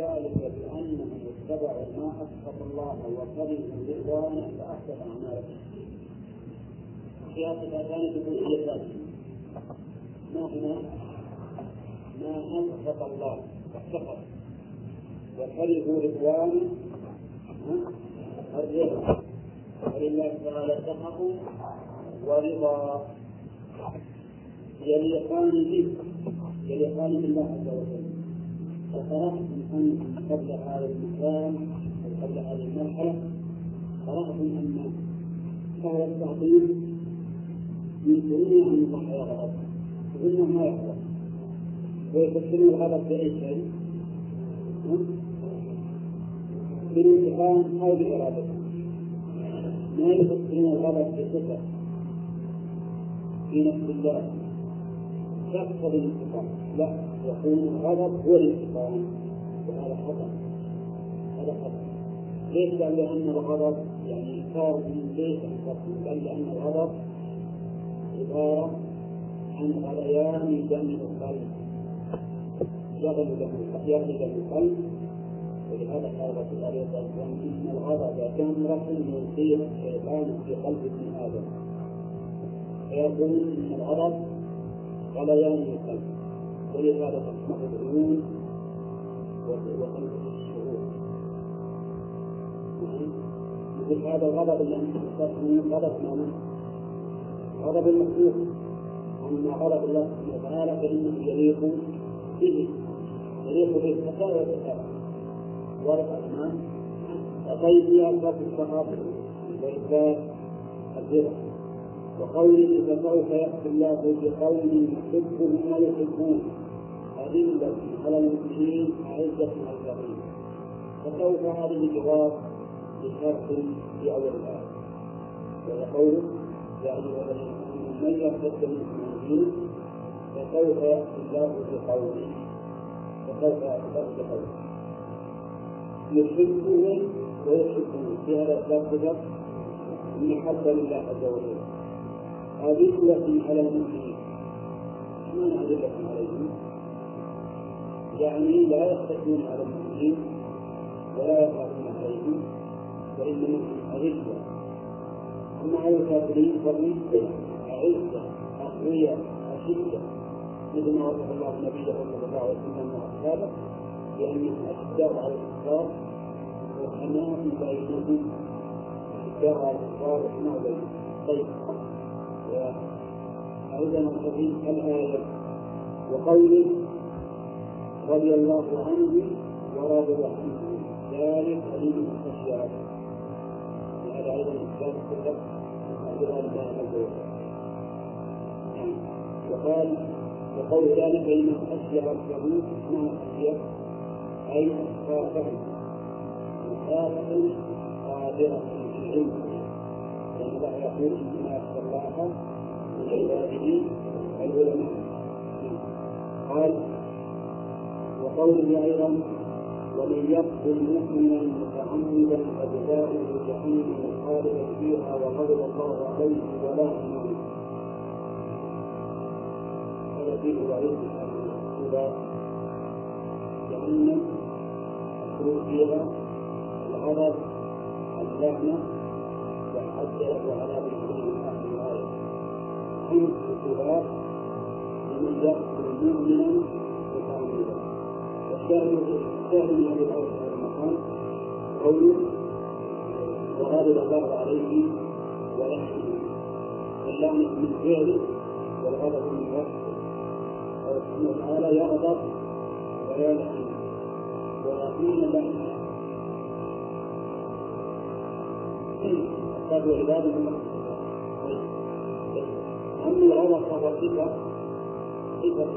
ذلك بأنهم اتبعوا ما أسخط الله وكرهوا رضوانه فأحسن أعمالهم. في هذه الثانية تقول هي ما هنا ما أسخط الله فسخط وكرهوا رضوانه الرضا. ولله تعالى سخط ورضا. يليقان به يليقان بالله عز وجل. وقرأتم أن قبل هذا المكان أو قبل هذه المرحلة قرأتم أن أهل التعطيل ينكرون أن الله يغضب يقولون ما يغضب ويفسرون الغضب بأي شيء؟ بالانتقام أو بإرادته ما يفسرون الغضب بصفة في نفس الله تقتضي الانتقام. لا يكون الغضب هو الانتقام. هذا ليس لأن الغضب يعني صار من ليس بل لأن الغضب عبارة عن غليان دم القلب. يغلي دم القلب ولهذا قال الرسول عليه الصلاة والسلام إن الغضب جمرة يلقيها الشيطان في قلب ابن آدم. فيقول إن الغضب غليان القلب. ولهذا تسمع العيون الشعور مثل هذا الغضب الذي من غضب من غضب المخلوق. أما غضب الله سبحانه وتعالى فإنه يليق به. يليق به السخاء والسخاء والرحمن فيها أسباب السخط وإثبات الرضا وقوله فسوف يأتي الله بقوم يحبهم ويحبون أذلة على المسلمين أعزة على الكافرين فسوف هذه جواب لشرط في أول الآية. وهي قوله يا أيها الذين آمنوا من يرتد منكم عن دينه فسوف يأتي الله بقوم فسوف يأتي الله بقوم يحبهم ويحبون في هذا الأسباب محبة لله عز وجل. أذلة على المؤمنين ما أذلة عليهم يعني لا يختلفون على المؤمنين ولا يخافون عليهم وإنما هم أذلة أما على الكافرين فهم أعزة أقوياء أشدة مثل ما وصف الله نبيه صلى الله عليه وسلم وأصحابه بأنهم أشداء على الكفار وحماة بينهم أشداء على الكفار وحماة بينهم طيب أيضا الحديث الآية وقوله رضي الله عنه ورضي عنه ذلك لمن خشي وقال وقول ذلك لمن خشي ربه ما خشي أي خافه مخافة قادرة في علمه لأن الله يقول إنما يخشى الله من عباده العلماء قال وقوله أيضا ومن يقتل مؤمنا متعمدا فجزاؤه جهنم خالدا فيها وغضب الله عليه ولا إيمان هذا فيه وعيد إلى جهنم الخروج فيها الغضب اللعنة والحد وعذاب الجحيم آخر الآية خمس عقوبات لمن يقتل مؤمنا متعمدا والشاهد الشاهد من هذه الآية في هذا المقام قوله وغضب الله عليه ولعنه اللعنة من فعله والغضب من وصفه قال سبحانه وتعالى يغضب ويلعن ويعطينا اللعنة قالوا عباد الله أما الغضب فهو صفة صفة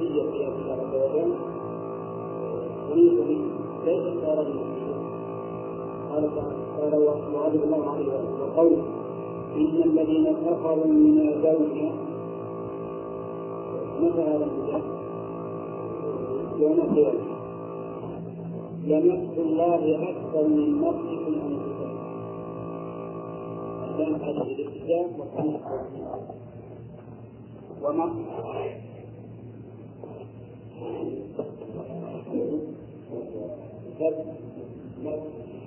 هي في الله عز وجل تليق به ليس صار قال قال وغضب الله عليه وقوله إن الذين كفروا من الزوج متى هذا الكتاب؟ يوم القيامة. لمقت الله أكثر من مقتكم أنفسكم. كان هذه الالتزام وكان وما؟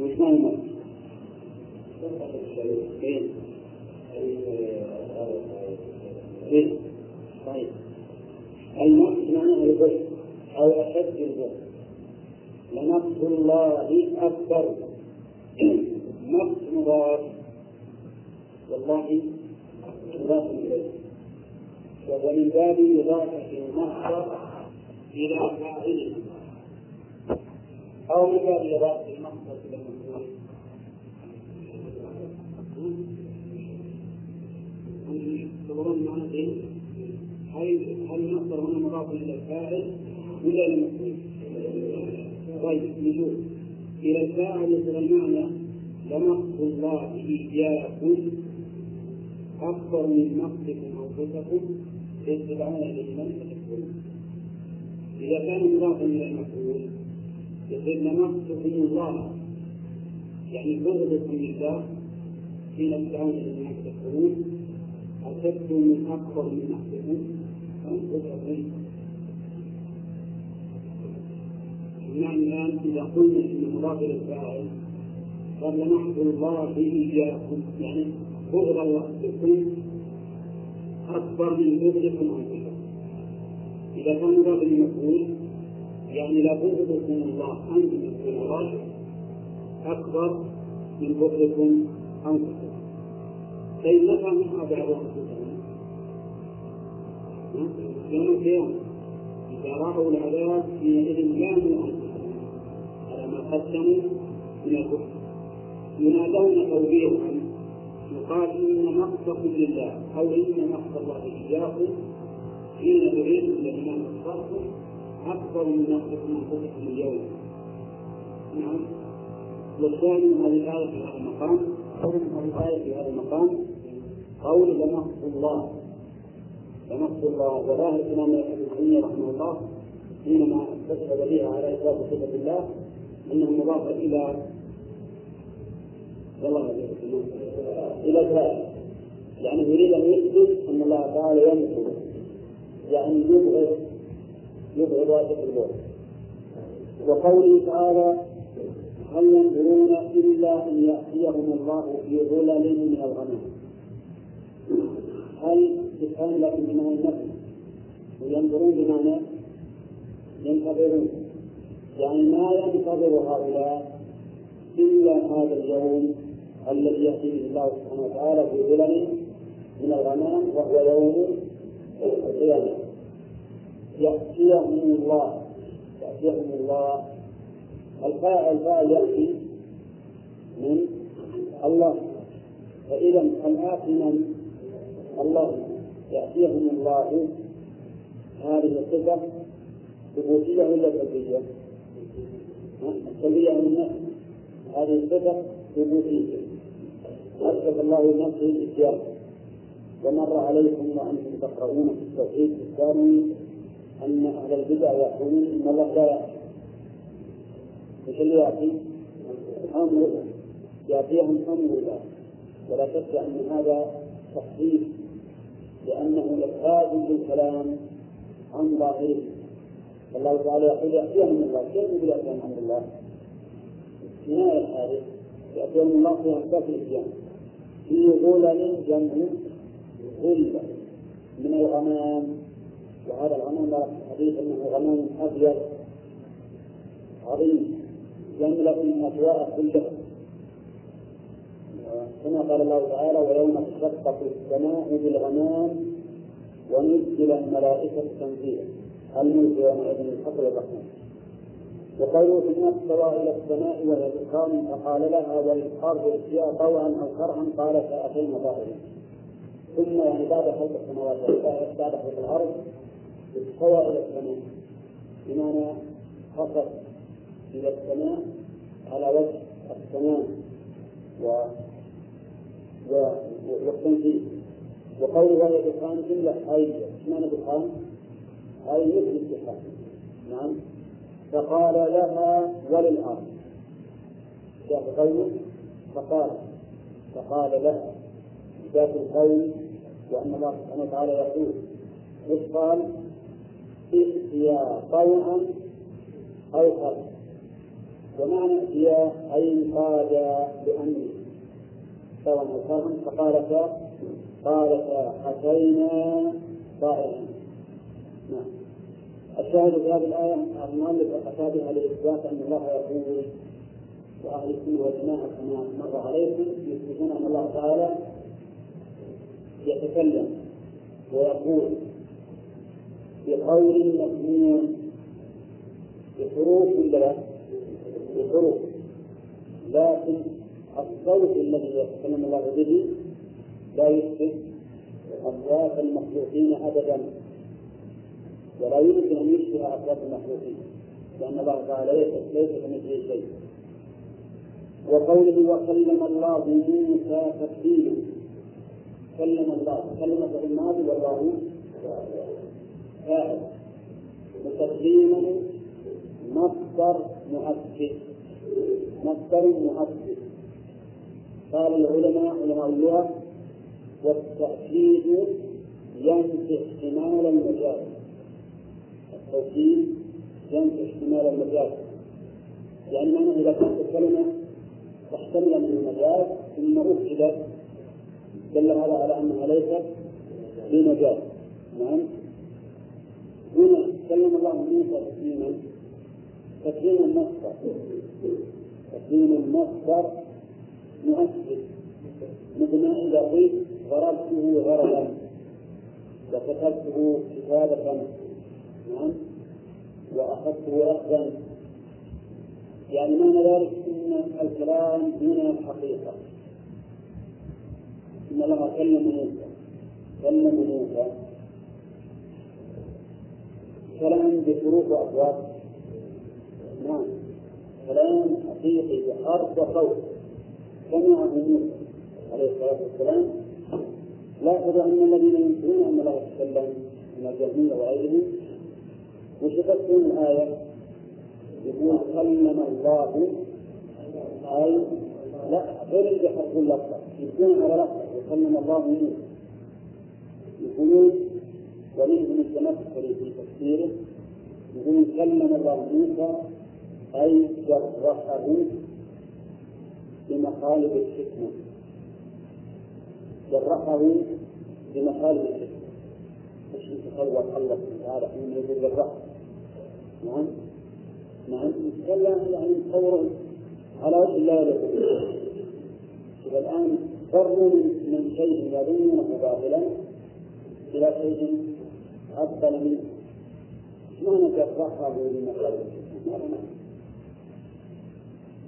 وش معنى إيه؟ طيب. معناه البر أو أشد البر لمقت الله أكبر. مقت مضاف والله مضاف إليه. وهو من باب إضافة المصدر إلى فاعله أو من باب إضافة المصدر إلى المفعول تظن معنى هل هل المصدر هنا مضاف إلى الفاعل ولا إلى المفعول؟ طيب نشوف إلى الفاعل يصير المعنى لمقت الله إياكم أكبر من مقتكم أنفسكم يتبعون إليه من تحبون إذا كان مضافا إلى المفعول يصير لمقتكم الله يعني بغضكم لله حين تدعون إلى من تحبون أشد من أكبر من مقتكم أنفسكم بمعنى الآن إذا قلنا إن إلى الفاعل قال لمقت الله إياكم يعني بغض بكم أكبر من بغضكم أنفسكم إذا كان مضاف المفعول يعني لبغضكم الله أنتم في الله أكبر من بغضكم أنفسكم طيب متى هم أبعدوا أنفسهم؟ يوم القيامة إذا رأوا العذاب حينئذ لاموا أنفسهم على ما قدموا من الكفر ينادون توبيخا يقال إن مقتكم لله أو إن مقت الله إياكم حين إلى الإمام الصالح أكبر من مقتكم أنفسكم اليوم نعم والثاني من هذه الآية في هذا المقام قول الآية في هذا المقام قول لمقت الله. لمقت الله. وظاهر الإمام ابن تيمية رحمه الله حينما استشهد بها على إثبات صفة الله أنه مضاف إلى إلى ذلك. يعني يريد أن يثبت أن الله تعالى ينصر يعني يبغض يبغض واجب البعد وقوله تعالى هل ينظرون إلا أن يأتيهم الله في ظلل من الغمام هل استفهام لكن بمعنى النفي وينظرون بمعنى ينتظرون. يعني ما ينتظر هؤلاء إلا هذا اليوم الذي يأتي به الله سبحانه وتعالى في ظلل من الغمام وهو يوم القيامة. يأتيهم الله يأتيهم الله الفاعل الفاعل يأتي من الله. فإذا الآتي من الله. يأتيهم الله. هذه الصفة ثبوتية ولا سلبية؟ السلبية من نفس هذه الصفة ثبوتية أثبت الله لنفسه الإتيان ومر عليكم وأنتم تقرؤون في التوحيد الثاني أن أهل البدع يقولون إن الله لا إيش اللي يأتي؟ أمر يأتيهم أمر الله ولا شك أن هذا تخفيف لأنه إخراج بالكلام عن ظاهره. الله تعالى يقول يأتيهم الله. كيف يقول يأتيهم عن الله؟ نهاية هذه يأتيهم الله في أسباب الإتيان في غلل جمع غلة من الغمام. وهذا الغمام لا حديث أنه غمام أبيض عظيم. يملأ الأسواق كلها كما قال الله تعالى ويوم تشقق السماء بالغمام ونزل الملائكة تنزيلا. الملك يومئذ الحق والرحمن. وقوله ثم استوى إلى السماء وهي دخان فقال لها وللأرض ائتيا طوعا أو كرها قالت أتينا ظاهرين ثم يعني بعد خلق السماوات بعد خلق الأرض استوى إلى السماء. بمعنى خطر إلى السماء على وجه السماء و والتنزيل وقوله وهي دخان جملة أي معنى دخان؟ أي مثل الدخان نعم. فقال لها وللأرض. جاء قوله فقال. فقال لها. ذات القول وأن الله سبحانه وتعالى يقول إيش قال؟ ائتيا طوعا أو كرها ومعنى ائتيا أي انقادا بأمره سواء ألقاهم فقالتا قالتا أتينا طائعين نعم الشاهد في هذه الآية المؤلف أتى بها لإثبات أن الله يقول وأهل السنة والجماعة كما مر عليكم يثبتون أن الله تعالى يتكلم ويقول بقول مسموع بحروف ولا لا؟ بحروف لكن الصوت الذي يتكلم الله به لا يشبه أصوات المخلوقين أبدا. ولا يمكن أن يشبه أصوات المخلوقين لأن الله تعالى ليس ليس كمثله شيء. وقوله وكلم الله موسى تكليما. كلم الله كلمة الماضي والله. فاعل. وتكليما مصدر مؤكد. مصدر مؤكد قال العلماء علماء اللغة والتأكيد ينفي احتمال المجاز. التوكيد ينفي احتمال المجاز. لأن إذا كانت الكلمة تحتمل من المجاز ثم أكدت دل هذا على أنها ليست بمجاز. نعم. هنا كلم الله موسى تكليما. تكليم المصدر. تكليم المصدر مؤثر مثل ما إذا قلت ضربته ضربا وكتبته كتابة. نعم. وأخذته أخذا يعني معنى ذلك أن الكلام دون الحقيقة إن الله كلم موسى. كلم موسى. كلام بشروط وأصوات. نعم كلام حقيقي بحرف وصوت سمعه موسى عليه الصلاة والسلام لاحظوا أن الذين ينكرون أن الله يتكلم من الجهمية وغيرهم يفسرون الآية؟ يقول كلم الله أي لا غير اللي يحرفون لفظة يكون على لفظة وكلم الله موسى يقولون ومنهم التمثل في تفسيره يقول كلم الله موسى أي جرحه بمخالب الحكمة. جرحه بمخالب الحكمة. إيش يتصور الله تعالى؟ حين يقول جرحه. نعم. نعم. يتكلم يعني تصور على وجه لا يليق الآن فروا من شيء يظنونه باطلا إلى شيء أفضل منه. معنى جرحه بمخالب الحكمة؟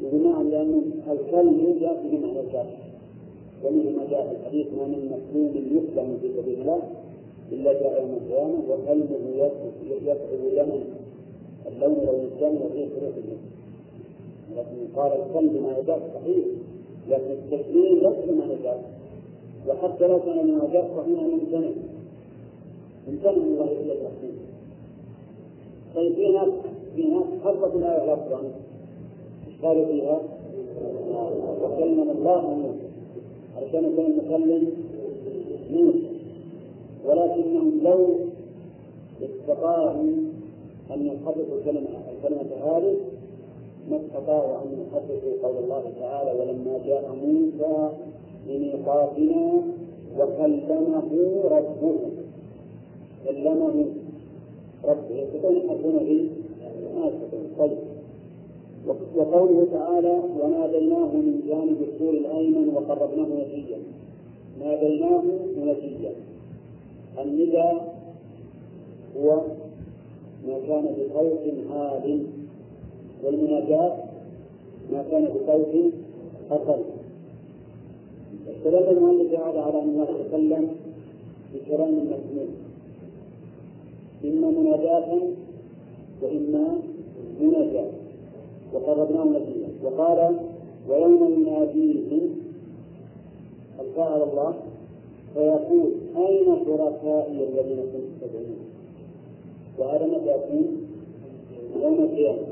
بمعنى لأن الكلم يأتي بمعنى الجرح ومنه ما جاء في الحديث ما من مسلوم يقدم في سبيل الله إلا جاء يوم القيامة وقلبه يذهب دما اللون وفيه حروف الدم لكن قال القلب ما يجاز صحيح لكن التكليم ليس ما يجاز. وحتى لو كان ما يجاز فهنا ممتنع ممتنع من الله إلا التحكيم طيب في ناس في ناس حرفت الآية لفظا قالوا فيها وكلم الله موسى علشان يكون المكلم موسى. ولكنهم لو استطاعوا أن يحرفوا الكلمة الكلمة هذه ما استطاعوا أن يحرفوا قول الله تعالى ولما جاء موسى لميقاتنا وكلمه ربه كلمه ربه. يستطيعون يحرفون به؟ ما يستطيعون. طيب. وقوله تعالى وناديناه من جانب السور الايمن وقربناه نتيجا. ناديناه نتيجا. النداء هو ما كان بصوت عال والمناجاة ما كان بصوت أقل استدل المؤلف هذا على أن الله يتكلم بكلام مسموع إما مناجاة وإما مناجاة. وقربناه نبيا وقال ويوم يناديهم القاء على الله؟ فيقول أين شركائي الذين كنتم تدعون؟ وهذا متى يكون؟ يوم القيامة.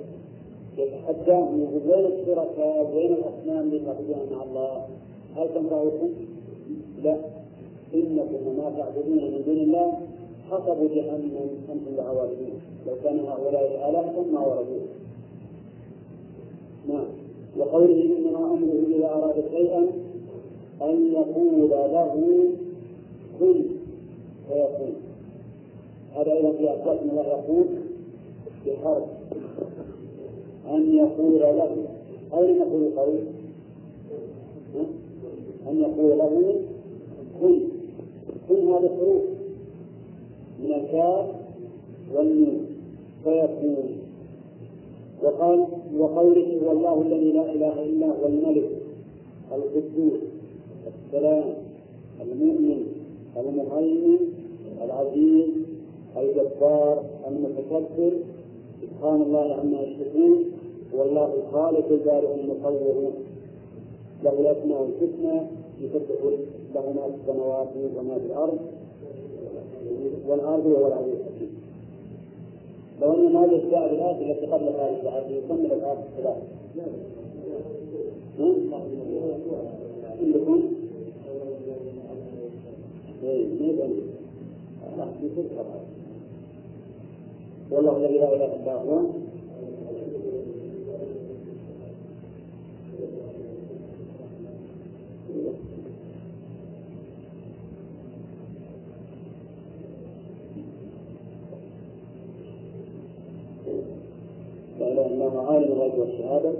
يتحداهم يقول وين الشركاء؟ وين الأصنام اللي تعبدونها مع الله؟ هل تنفعكم؟ لا. إنكم وما تعبدون من دون الله حسب جهنم أنتم واردون لو كان هؤلاء آلهة ما وردوها نعم وقوله إنما أمره إذا أراد شيئا أن يقول له كن فيكون. هذا أيضا في أثبات الله يقول بحرف أن يقول له أين يقول القول؟ أن يقول له كن. كن هذا حروف من الكاف والنون. فيكون. وقال وقوله هو الله الذي لا إله إلا هو الملك القدوس السلام المؤمن المهيمن العزيز الجبار المتكبر سبحان الله عما يشركون والله الخالق البارئ المصور. له الأسماء الحسنى يسبح له ما في السماوات وما في الأرض والأرض وهو العزيز. لو ان هذه الاشياء الاتي التي قبل هذه الآية يكمل الآية الثلاث عندكم؟ والله الذي لا إله إلا هو أنه عالم الغيب والشهادة.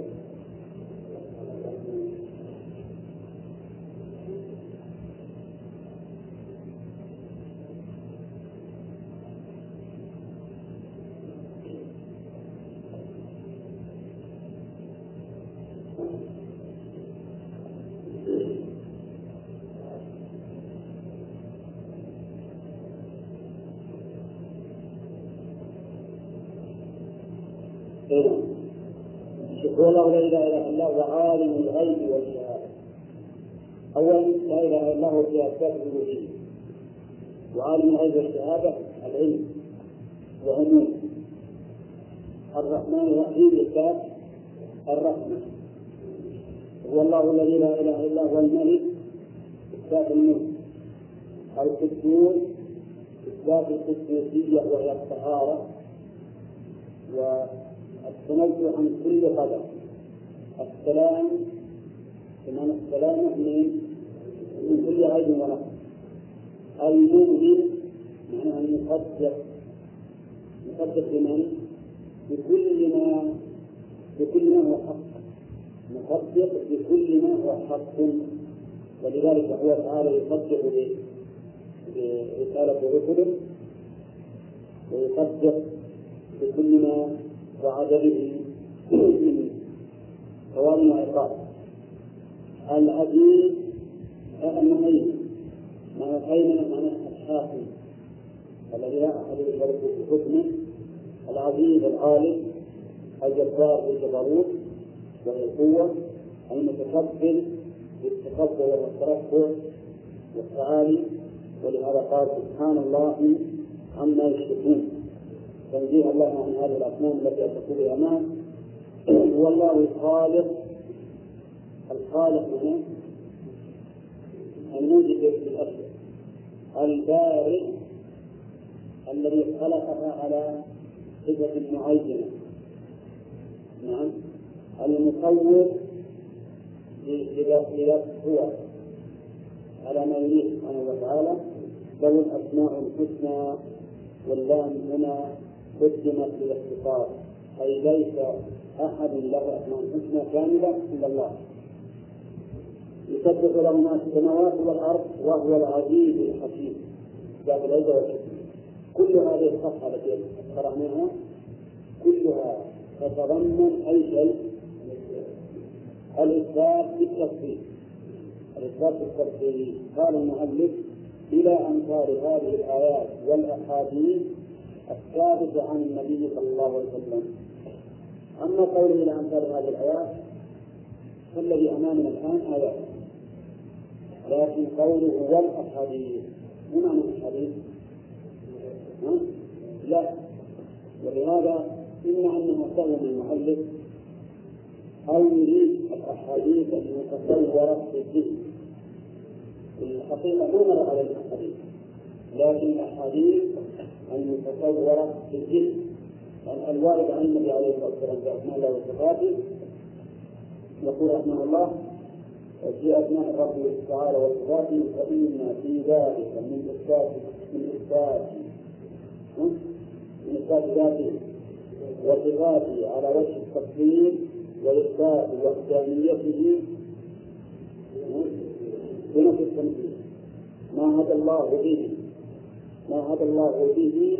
اولا لا إله إلا الله في اثبات الالوهيه وعالم الغيب والشهاده العلم وعموم الرحمن الرحيم اثبات الرحمة. هو الله الذي لا إله إلا هو الملك اثبات الملك القدوس اثبات القدوسيه وهي الطهارة. والتنزه عن كل قدر. السلام بمعنى السلامة من كل عيب ونقص معنى أن يصدق يصدق بمن؟ بكل ما بكل ما هو حق. مصدق بكل ما هو حق. ولذلك هو تعالى يصدق برسالة رسله ويصدق بكل ما وعد به من ثواب وعقاب. العزيز المهيمن الهيمنة معنى الحاكم الذي لا أحد يشاركه في حكمه العزيز الغالب الجبار بالجبروت وهي القوة المتكبر بالتكبر والترفع والتعالي؟ ولهذا قال سبحان الله عما يشركون. تنزيه الله عن هذه الأصنام التي أشركوا بها معه هو الله الخالق الخالق من الموجد للأشياء البارئ الذي خلقها على صفة معينة. نعم. المصور لذات هو على ما يريد سبحانه وتعالى. له الأسماء الحسنى واللام هنا قدمت للاختصار أي ليس أحد له أسماء حسنى كاملة إلا الله. يسبح له ما في السماوات والأرض وهو العزيز الحكيم. ذات العزة والحكمة كل هذه الصفحة التي قرأناها كلها تتضمن أي شيء؟ الإثبات بالتفصيل الإثبات بالتفصيل قال المؤلف إلى أمثال هذه الآيات والأحاديث الثابتة عن النبي صلى الله عليه وسلم. أما قوله إلى أمثال هذه الآيات فالذي أمامنا الآن آيات. لكن قوله والأحاديث ما معنى الحديث؟ لا. ولهذا إما أنه سهل من المؤلف أو يريد الأحاديث المتصورة في الذهن الحقيقة ما مر علينا الحديث. لكن الأحاديث المتصورة في الذهن الوارد عن النبي عليه الصلاة والسلام في أسماء الله وصفاته يقول رحمه الله في أسماء الرب تعالى وصفاته فإن في ذلك من إثبات من إثبات من إثبات ذاته وصفاته على وجه التفصيل وإثبات وحدانيته بنفس التمثيل ما هدى الله به ما هدى الله به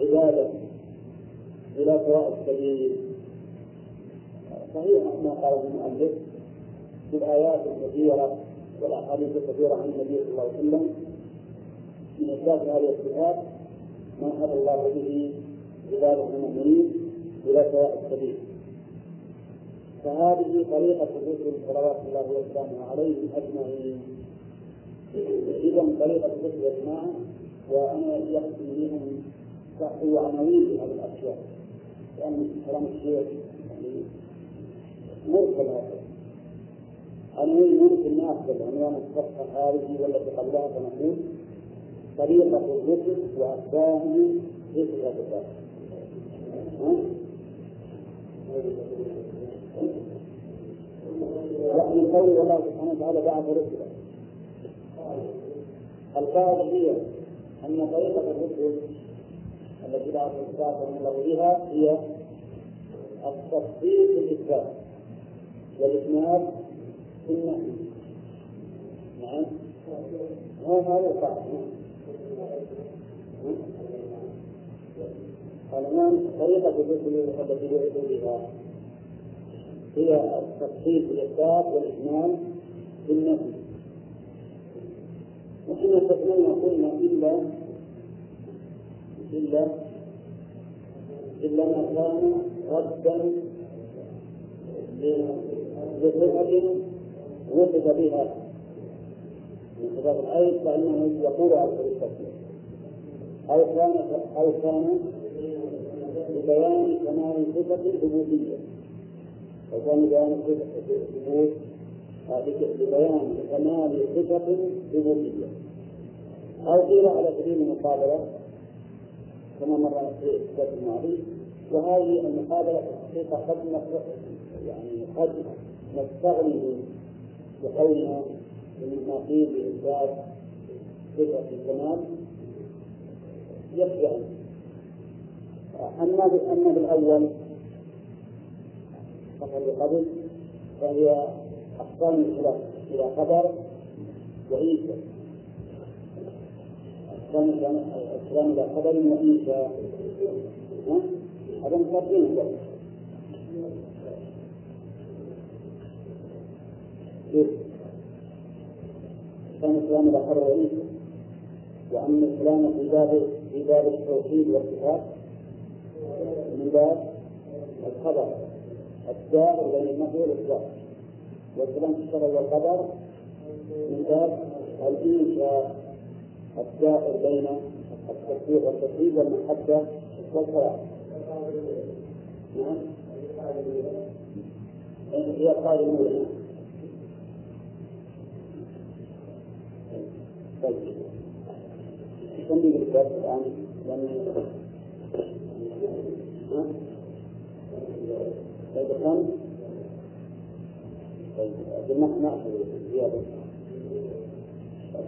عبادة إلى سواء السبيل. صحيح ما قاله المؤلف. في الآيات الكثيرة والأحاديث الكثيرة عن النبي صلى الله عليه وسلم. من إثبات هذه الصفات ما هدى الله به عباده المؤمنين إلى سواء السبيل. فهذه طريقة الرسل صلوات الله وسلامه عليهم أجمعين. إذا طريقة الرسل يا جماعة وأنا يقصد منهم هو عناوين هذه الأشياء. لأن كلام الشيخ يعني مرسل هذا عناوين ممكن ناخذ عنوان الصفحة الخارجي والتي قبلها فنقول طريقة الرسل وأتباعهم في كتاب الله من قول الله سبحانه وتعالى بعث رسلا القاعدة هي أن طريقة الرسل التي بعث من الله بها هي التفصيل في الإثبات والإسناد نعم هذا القاعدة الآن طريقة الرسل التي بعثوا بها هي التفصيل في الإثبات والإجمال في النفي وحين استثنينا قلنا إلا إلا إلا ما كان ردا لصفة وصف بها. من صفات الأيد فإنه يقول على التفصيل أو كان أو كان لبيان كمال صفة الربوبية وكان بيان ثبوت ببيان كمال صفة ربوبية أو قيل على سبيل المقابلة كما مر في الدرس الماضي وهذه المقابلة الحقيقة قد يعني قد نستغني بقولنا ما فيه بإثبات صفة الكمال يكفي أما أما بالأول فقد قبل فهي أقسام الخلاف إلى خبر وعيسى أقسام الكلام إلى خبر وعيسى هذا مقدمين أقسام الكلام إلى خبر وعيسى وأما الكلام في باب في باب التوحيد والصفات. من باب الخبر الدائر بين النفي والإثبات. والكلام في الشرع والقدر. من باب الإنشاء الدائر بين التصديق والتكذيب والمحبة والصلاة. نعم. هي القاعدة الأولى طيب كم بالكتاب الآن؟ لأن طيب كم؟ طيب نأخذ زيادة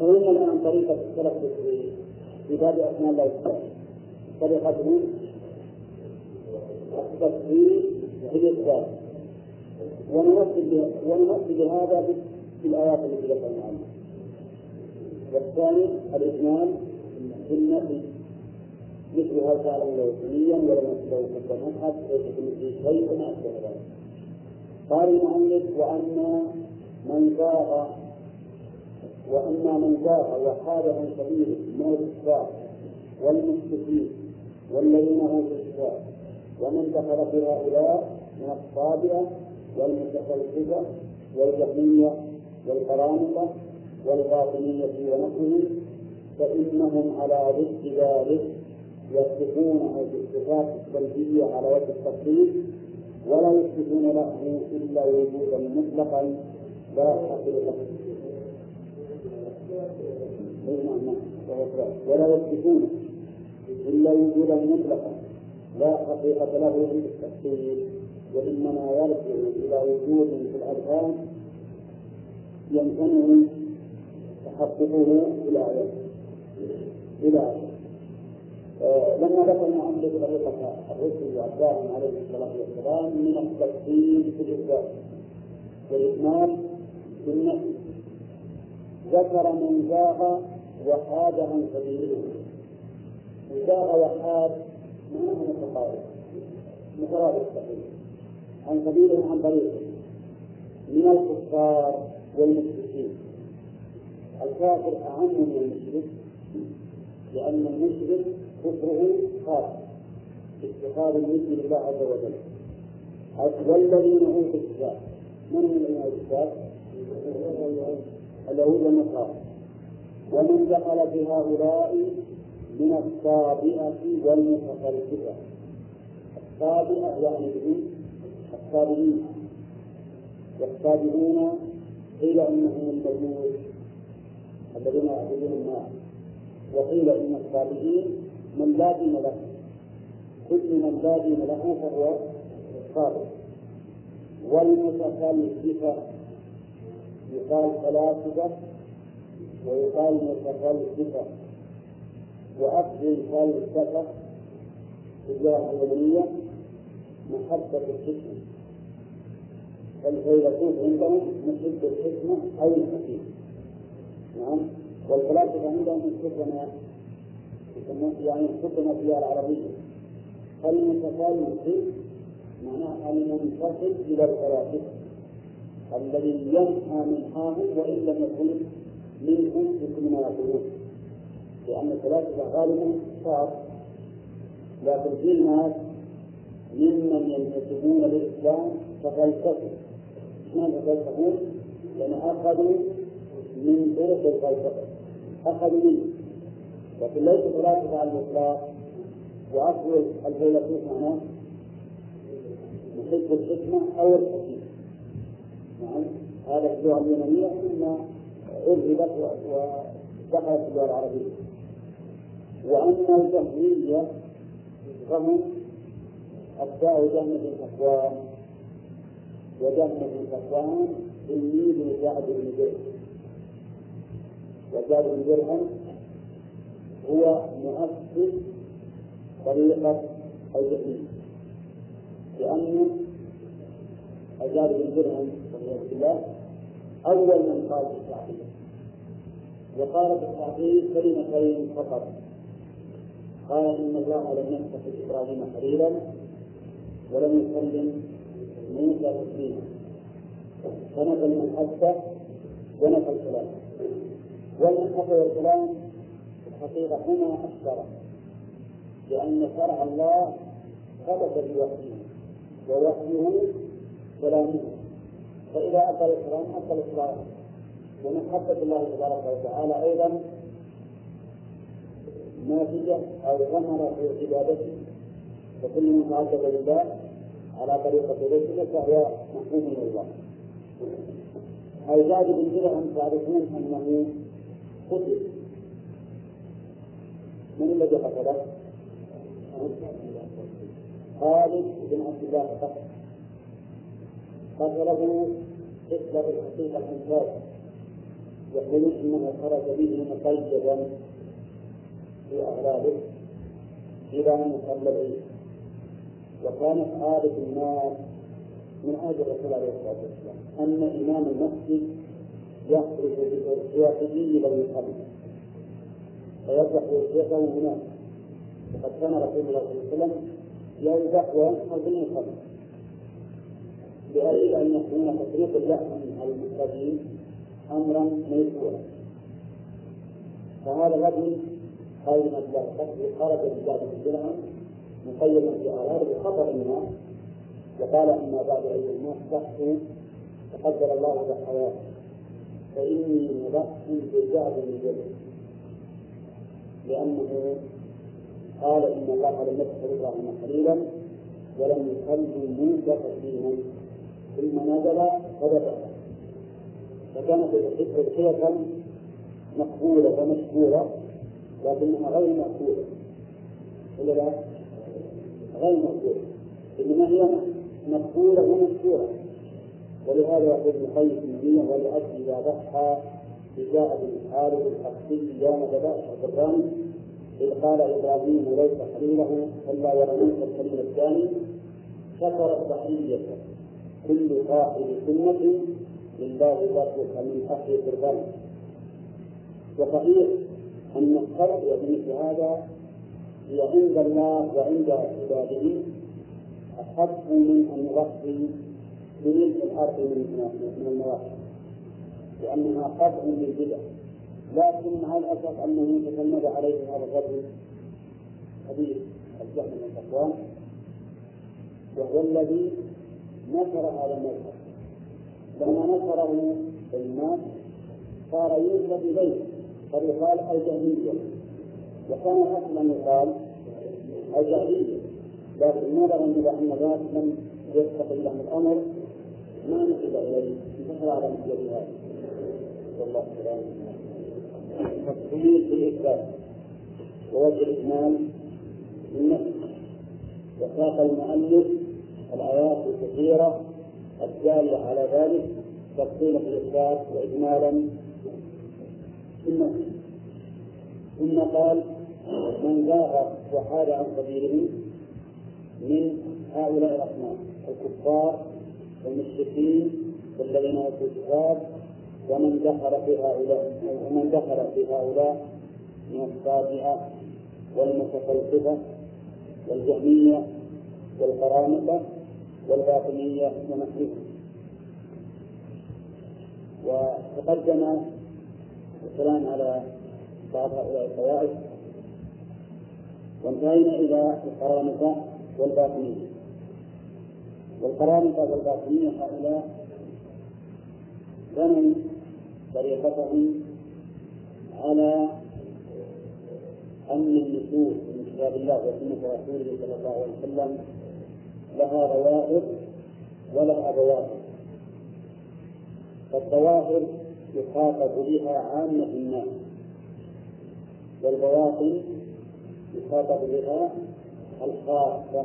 فهمنا الآن طريقة السلف في باب أسماء الله تعالى طريقته التفصيل في ونمثل ونمثل بهذا في الآيات التي ذكرنا عنها والثاني الإجمال في النفي مثل هل تعلم له سنيا ولم كفا احد ليس كمثله شيء وما اشبه ذلك قال المؤلف وأما من زاغ وأما من زاغ وحاد عن سبيله من الكفار والمشركين والذين اوتوا الكتاب ومن دخل في هؤلاء من الصابئة والمتفلسفه والجهمية والقرامطة والباطنيه ونحوهم فإنهم على ضد ذلك يصفونه بالصفات السلبية على وجه التفصيل ولا يثبتون له إلا وجودا مطلقا لا حقيقة ولا يثبتون إلا وجودا مطلقا لا حقيقة له في التفصيل وإنما يرجع إلى وجود في الأذهان يمكنه تحققه إلى إلى آه، لما ذكرنا عن طريقة الرسل وأتباعهم عليه الصلاة والسلام من التفصيل في الإثبات والإكمال في النفي ذكر من زاغ وحاد عن سبيله. من زاغ وحاد معناه متقارب مترادف صحيح عن سبيله عن طريقه من الكفار والمشركين الكافر أعم من المشرك لأن المشرك كفره خاص اتخاذ المثل لله عز وجل. والذين اوتوا الكتاب. من هم الذين اوتوا الكتاب؟ اليهود والنصارى. ومن دخل في هؤلاء من الصابئة والمتفلسفة الصابئة يعني الصابئين والصابئون قيل إنهم المجوس الذين يعبدون النار وقيل إن الصابئين من لا دين له. كل من لا دين له فهو صابئ والمتفلسفة يقال فلاسفة ويقال متفلسفة وأصل الفلسفة في اللغة اليونانية محبة الحكمة. فالفيلسوف عندهم محب الحكمة أو الحكيم نعم. والفلاسفة عندهم الحكمة يعني الحكمة في العربية. المتفلسف معناه المنفصل إلى الفلاسفة الذي ينحى منحاهم وإن لم يكن منهم في كل ما يقولون لأن الفلاسفة غالبا صار لكن في الناس ممن ينتسبون للإسلام ففلسفة معنى يفلسفون؟ لأن أخذوا من طرق الفلسفة أخذوا منه لكن ليس فلاسفة على الإطلاق وأصل الفيلسوف معناه محب الحكمة أو الحكيم نعم. هذا اللغة اليونانية ثم أرهبت ودخلت في اللغة العربية. وأما الجهمية فهم أتباع جهمة صفوان وجهمة صفوان تلميذ جعد بن درهم وجعد بن درهم هو مؤسس طريقة الجحيم. لأن أجاب بن درهم والعياذ بالله أول من قال بالتعقيد وقال بالتعقيد كلمتين فقط. قال إن الله لم يتخذ إبراهيم خليلا ولم يسلم موسى تسليما. فنفى المحبة ونفى الكلام. والمحبة والكلام في الحقيقة هنا أكثر لأن شرع الله ثبت بوحيه ووحيه كلامه. فإذا أكل الكلام أكل الكلام ومحبة الله تبارك وتعالى أيضا ناتجة أو ثمرة في عبادته. فكل من تعبد لله على طريقة رسله فهو محكوم من الله. الزاد بن درهم تعرفون أنه قتل من الذي قتله؟ خالد بن عبد الله قتل قتله حسبة الحقيقة الإنسان يقولون إنه خرج به مقيدا في أغراضه إلى أن يصلى العيد وكانت عادة الناس من عهد الرسول عليه الصلاة والسلام أن إمام المسجد يخرج بأرجحه إلى المصلى فيذبح أرجحه هناك. وقد كان رسول الله صلى الله عليه وسلم يذبح وينحر بالمصلى بأجل أن يكون تفريق اللحم على المصلين أمرا ميسورا فهذا الرجل خالد بن الله خرج بزاد الدرهم مقيدا في أعراضه بخطر الناس وقال أما بعد أيها الناس تقدر الله بحياته. فإني مضحي بزاد من لأنه قال إن الله لم يتخذ إبراهيم خليلا ولم يخلي موسى تسليما ثم نزل فذبح فكانت الحكم مقبولة ومشكورة لكنها غير مقبولة. ولا لا؟ غير مقبولة. إنما هي مقبولة ومشكورة ولهذا يقول ابن النية ولأجل إذا ضحى بجاء بالحارث الحقي يوم ذبائح القربان إذ قال إبراهيم ليس خليله إلا ولموسى الكريم الثاني شكر الضحية كل صاحب سنة لله ذاتك من أخي قربان. وصحيح أن الخلق بمثل هذا هي عند الله وعند عباده أحق من أن يغطي بملء الأرض من المواقع لأنها قطع للبدع لكن مع الأسف أنه تجمد عليه هذا الرجل حديث الجهل بن صفوان وهو الذي نشر هذا المذهب. لما نشره الناس صار ينسب إليه قد يقال الجهمية وكان الأصل أن يقال الجهمية. لكن نظرا إلى أن ذلك لم يستقل له الأمر ما نسب إليه انتشر على مثل هذا والله تعالى تفصيل في الإثبات ووجه الإجمال النفس وساق المؤلف الآيات الكثيرة الدالة على ذلك تفصيلا في الإثبات وإجمالا في النفس ثم قال من زاغ وحاد عن سبيله من هؤلاء الأصنام الكفار والمشركين والذين اوتوا الكتاب ومن دخل في هؤلاء ومن دخل في هؤلاء من الصابئه والمتفلسفة والجهمية والقرامطة والباطنية ونحوهم وتقدم الكلام على بعض هؤلاء الطوائف وانتهينا إلى القرامطة والباطنية. والقرامطة والباطنية هؤلاء بنوا طريقتهم على أن النصوص من كتاب الله وسنة رسوله صلى الله عليه وسلم. لها ظواهر ولها بواطن فالظواهر يخاطب بها عامة الناس والبواطن يخاطب بها الخاصة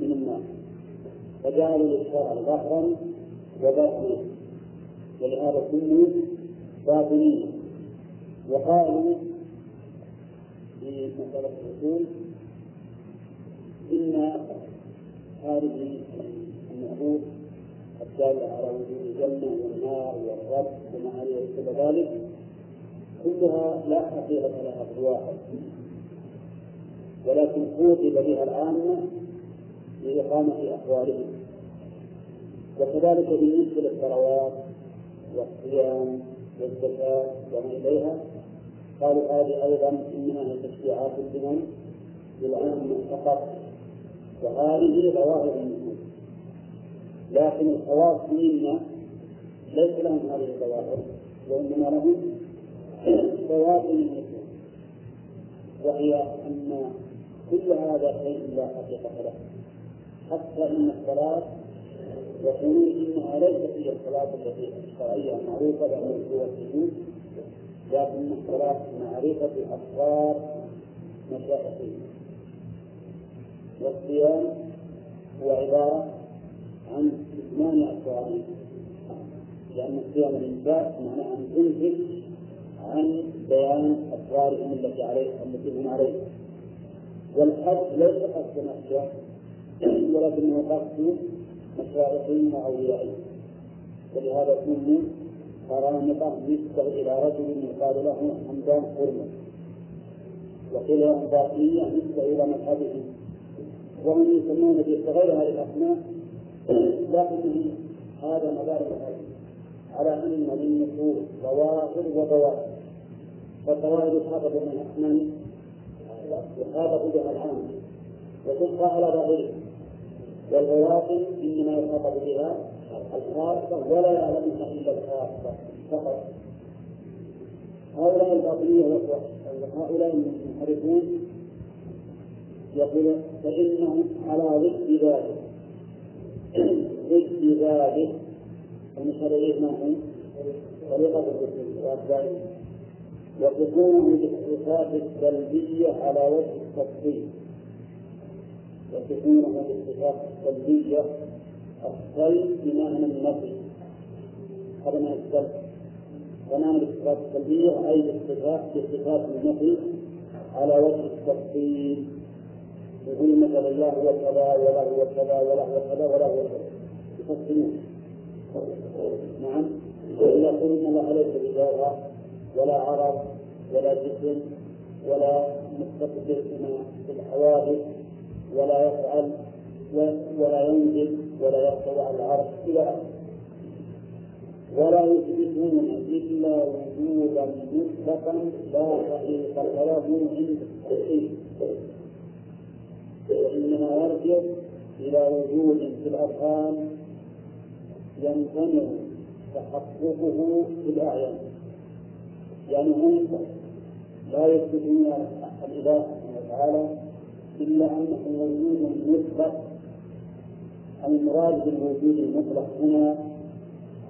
من الناس. فجعلوا للشرع ظهرا وباطنا ولهذا سموا باطنيا وقالوا في مسألة الأصول إن هذه النصوص الدالة على وجود الجنة والنار والرب وما كل ذلك كلها لا حقيقة لها في الواحد ولكن خوطب بها العامة لإقامة أحوالهم. وكذلك بالنسبة للثروات والصيام والزكاة وما إليها قالوا هذه أيضا إنما هي تشريعات لمن؟ للعامة فقط وهذه ظواهر النصوص لكن الخواص منا ليس لهم هذه الظواهر وإنما لهم بواطن النصوص وهي أن كل هذا شيء لا حقيقة له. حتى إن الصلاة يقولون إنها ليست هي الصلاة التي الشرعية المعروفة بأن هو السجود لكن الصلاة معرفة أسرار مشايخهم. والصيام هو عبارة عن إتمام أسرارهم لأن الصيام الإنسان معناه أن تنهك عن بيان أسرارهم التي عليه التي هم والحج ليس قصد نفسه ولكنه قصد مشايخهم وأوليائهم ولهذا سموا قرامطة نسبة إلى رجل يقال له حمدان حرمة وقيل له باطنية نسبة إلى مذهبهم وهم يسمون بغير هذه الأسماء لكن هذا مدار على أن للنصوص ظواهر وبواطن فالظواهر يخاطب من الأسنان يخاطب بها العام وتبقى على ظاهره والبواطن إنما يخاطب بها الخاصة ولا يعلمها إلا الخاصة فقط. هؤلاء الباطنية هؤلاء المنحرفون يقول فإنهم على ضد ذلك. ضد ذلك. ومثال ما هو؟ طريقة الرسول وأتباعه وتكون بالصفات السلبية على وجه التفصيل. وتكون بالصفات السلبية السلب بمعنى النفي هذا ما السلب تمام الصفات السلبية أي الصفات النفي على وجه التفصيل. يقول مثلا الله هو كذا ولا هو كذا ولا هو كذا ولا هو كذا. يفصلون. نعم. ويقول إن الله ليس بجوهر ولا عرض ولا جسم ولا مستقبل في الحوادث ولا يفعل ولا ينزل ولا يرتوي على العرش إلى آخره. ولا يثبتون إلا وجودا مطلقا لا حقيقة له عند التحقيق وإنما يرجع إلى وجود في الأرحام يمتنع تحققه في الأعيان يعني هم لا يثبتون الإله سبحانه وتعالى إلا أنه وجود مطلق المراد بالوجود المطلق هنا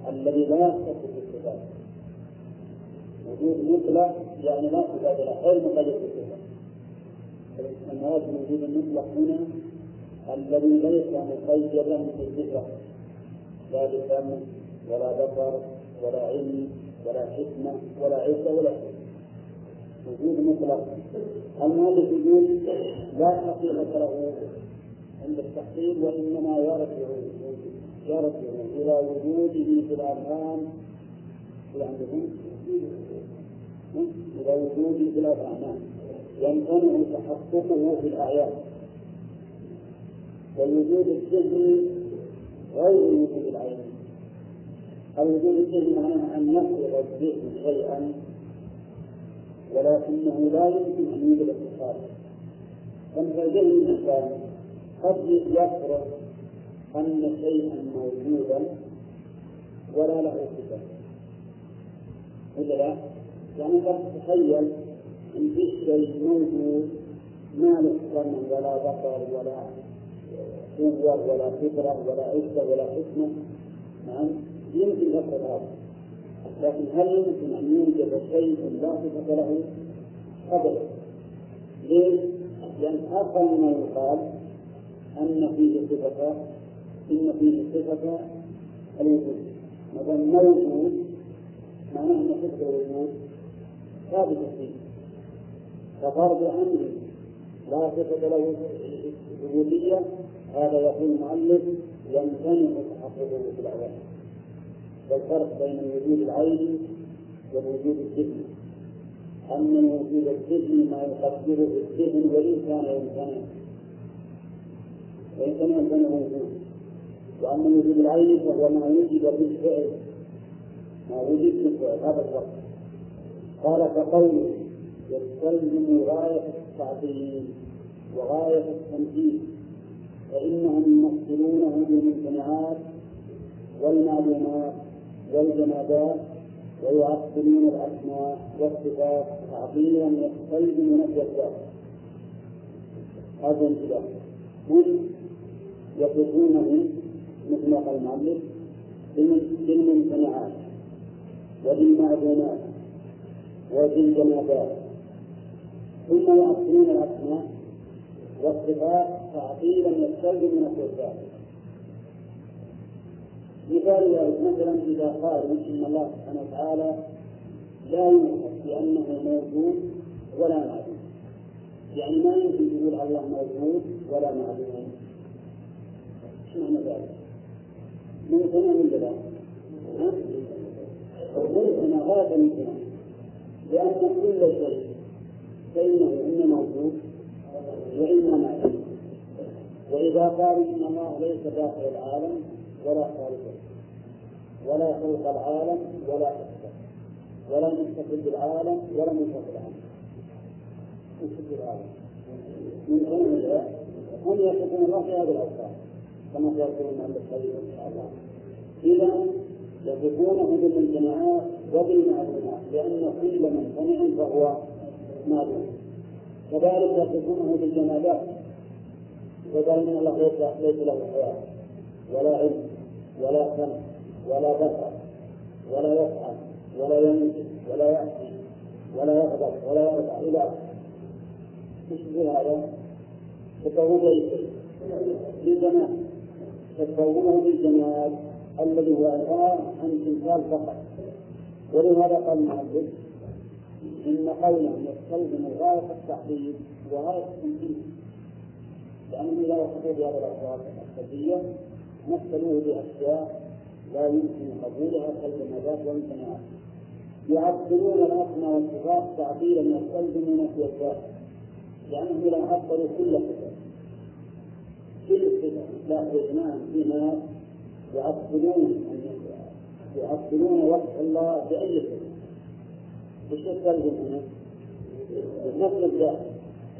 الذي لا يختص بالصفات وجود مطلق يعني لا صفات له غير مقيد بالصفات المراد بالوجود المطلق هنا الذي ليس مقيدا بالصفة لا بسم ولا بصر ولا علم ولا حكمة ولا عزة ولا شيء. وجود مطلق. المال الوجود لا حقيقة له عند التحصيل وإنما يرجع يرجع إلى وجوده في الأرحام. في عندكم إلى وجوده في الأرحام. يمتنع تحققه في الأعيان والوجود الذهني غير وجود العين الوجود الذهني معناه أن يفرض الذهن شيئا. ولكنه لا يمكن أن يوجد فمثل ذهن الإنسان؟ قد يفرض أن شيئا موجودا ولا له صفة. ولا لا؟ يعني قد تتخيل أن في شيء موجود ما له سمع ولا بصر ولا قوة ولا قدرة ولا عزة ولا حكمة. نعم يمكن يفرض هذا. لكن هل يمكن أن يوجد شيء لا صفة له؟ أبدا ليش؟ لأن أقل ما يقال أن فيه صفة إن فيه صفة الوجود مثلا موجود معناه أن صفة الوجود ثابتة فيه ففرض أمر لا صفة له الوجودية هذا يقول المؤلف يمتنع تحققه في الأعيان والفرق بين الوجود العيني والوجود الذهني أن الوجود الذهني ما يقدره الذهن وإن كان يمتنع وإن كان يمتنع وجود وأما وجود العين فهو ما وجد بالفعل ما وجد بالفعل هذا الفرق. قال فقوله يستلزم غاية التعظيم وغاية التمثيل فإنهم يمثلونه بالممتنعات والمعلومات. والجمادات ويعطلون الأسماء والصفات تعطيلا يستلزم نفي الذات هذا انتباه. يصفونه مثل ما قال المؤلف بالممتنعات وبالمعدومات وبالجمادات ثم يعطلون الأسماء والصفات تعطيلا يستلزم نفس الذات مثال ذلك مثلا إذا قالوا ان الله سبحانه وتعالى لا يوصف بأنه موجود ولا معدوم. يعني ما يمكن تقول الله موجود ولا معدوم. إيش معنى ذلك؟ ممكن ولا لا؟ ممكن غاية ممكن لأن كل شيء فإنه إما موجود وإما معدوم. وإذا قالوا إن الله ليس داخل العالم ولا خارجه ولا فوق العالم ولا تحته ولا مستقل بالعالم ولا منفصل عنه مستقل بالعالم. من ولا هم يصفون الله في هذه الأوصاف كما سيقول المؤلف إن شاء الله. اذا يصفونه بالامتناعات وبالمعلومات. لأن كل ممتنع فهو معلوم. كذلك يصفونه بالجمادات. وقال ان الله ليس له حياة ولا علم. ولا سمع ولا بصر ولا يفعل ولا يملك ولا يأتي ولا يغضب ولا يرضى إلى. إيش هذا؟ ليس للجمال. تكونه بالجمال الذي هو عبارة عن تمثال فقط. ولهذا قال المؤلف إن قوله يستلزم غاية التحديد وغاية التنفيذ. لأنه إذا وصفوا بهذه الألفاظ السلبية مثلوه بأشياء لا يمكن قبولها كالجمادات والامتناعات يعطلون الأسماء والصفات تعطيلا يستلزم نفي الذات لأنهم إذا عطلوا كل صفة. كل صفة لا إجماع في ناس يعطلون يعطلون وصف الله بأي صفة. وش يستلزم هنا؟ بنفي الذات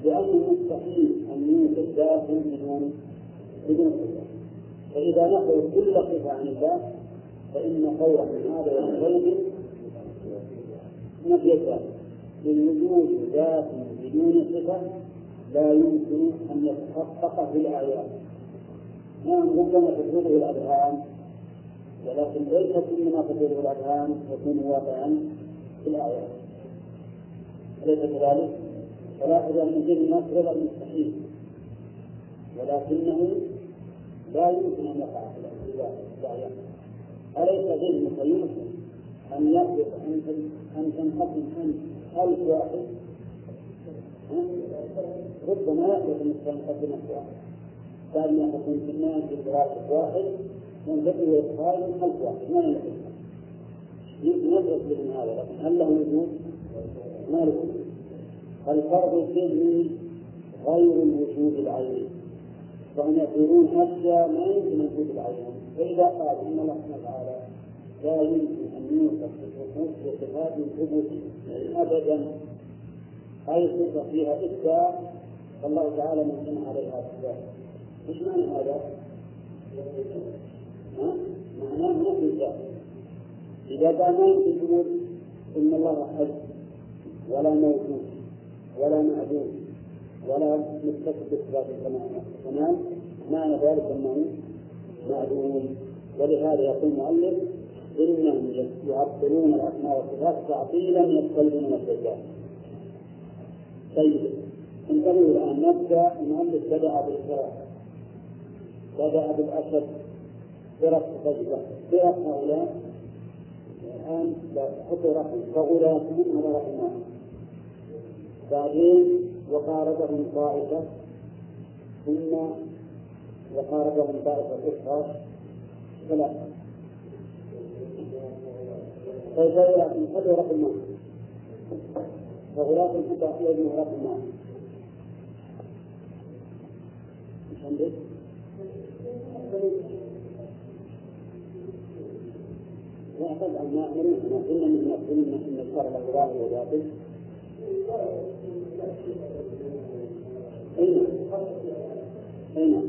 لأنه مستحيل أن يوجد الذات بدون بدون صفة. فإذا نقلوا كل صفة عن الله فإن قولهم هذا يستلزم نفي الذات لوجود ذات بدون صفة لا يمكن أن يتحقق في الآيات. نعم ربما تفوته الأذهان ولكن ليس كل ما تفوته الأذهان يكون واقعا في الآيات. أليس كذلك؟ فلاحظ أن الجن مفرغ المستحيل ولكنه لا يمكن أن يقع في أليس ذهنك يمكن أن يخلق أن تنقسم أنت ألف واحد؟ ربما يخلق أن تنقسم ألف واحد. بعد ما تكون في الناس في واحد ينبغي ويتخيل ألف واحد. ما يمكن يدرك من هذا لكن هل له وجود؟ ما له الفرض الذهني غير الوجود العيني فهم يقولون أشياء ما يمكن وجود العين فإذا قال إن الله سبحانه وتعالى لا يمكن أن يوصف بالحقوق بصفات ثبوتية أبدا. أي صفة فيها إثبات فالله تعالى ممكن عليها إثبات إيش معنى هذا؟ معناه نفي الذات إذا قال ما يمكن تقول إن الله حي ولا موجود ولا معدوم. ولا متصف بصفات الكمال معنى ذلك أنه معدوم ولهذا يقول المؤلف إنهم يعطلون الأسماء والصفات تعطيلا يستلزم الدجال طيب. انتبهوا الآن نبدأ. المؤلف بدأ بالفرق. بدأ بالأسد. فرق طيبة فرق هؤلاء. الآن حطوا رقم. فغلاتهم هذا رقم بعدين وقاربهم طائفة. ثم وقاربهم طائفة أخرى. ثلاثة. لكن خذوا رقم واحد. وغلاة الحبة يجب رقم إيش عندك؟ لا طبعا ما يأمرون ما كنا من كنا ان الشرع له ظاهر أي نعم. اي نعم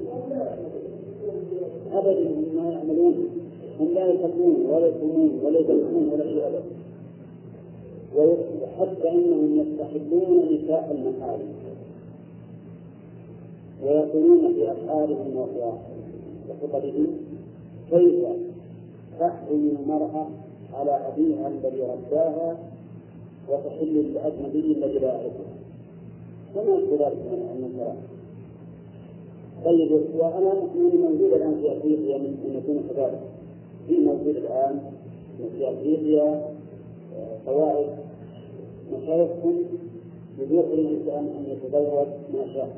ابدا ما يعملون هم لا يكفرون ولا يكفرون ولا يدرسون ولا شيء ابدا. وحتى أنهم يستحبون نساء المحارم. ويقولون في أفعالهم وخطبهم كيف تحرم المرأة على أبيها الذي رباها وتحل للأجنبي الذي لا يعرفها وما يذكر ذلك من الكلام طيب وأنا من موجود الآن في أفريقيا من يكون كذلك في موجود الآن في أفريقيا قواعد مشايخهم يبيح للإنسان أن يتزوج ما شاء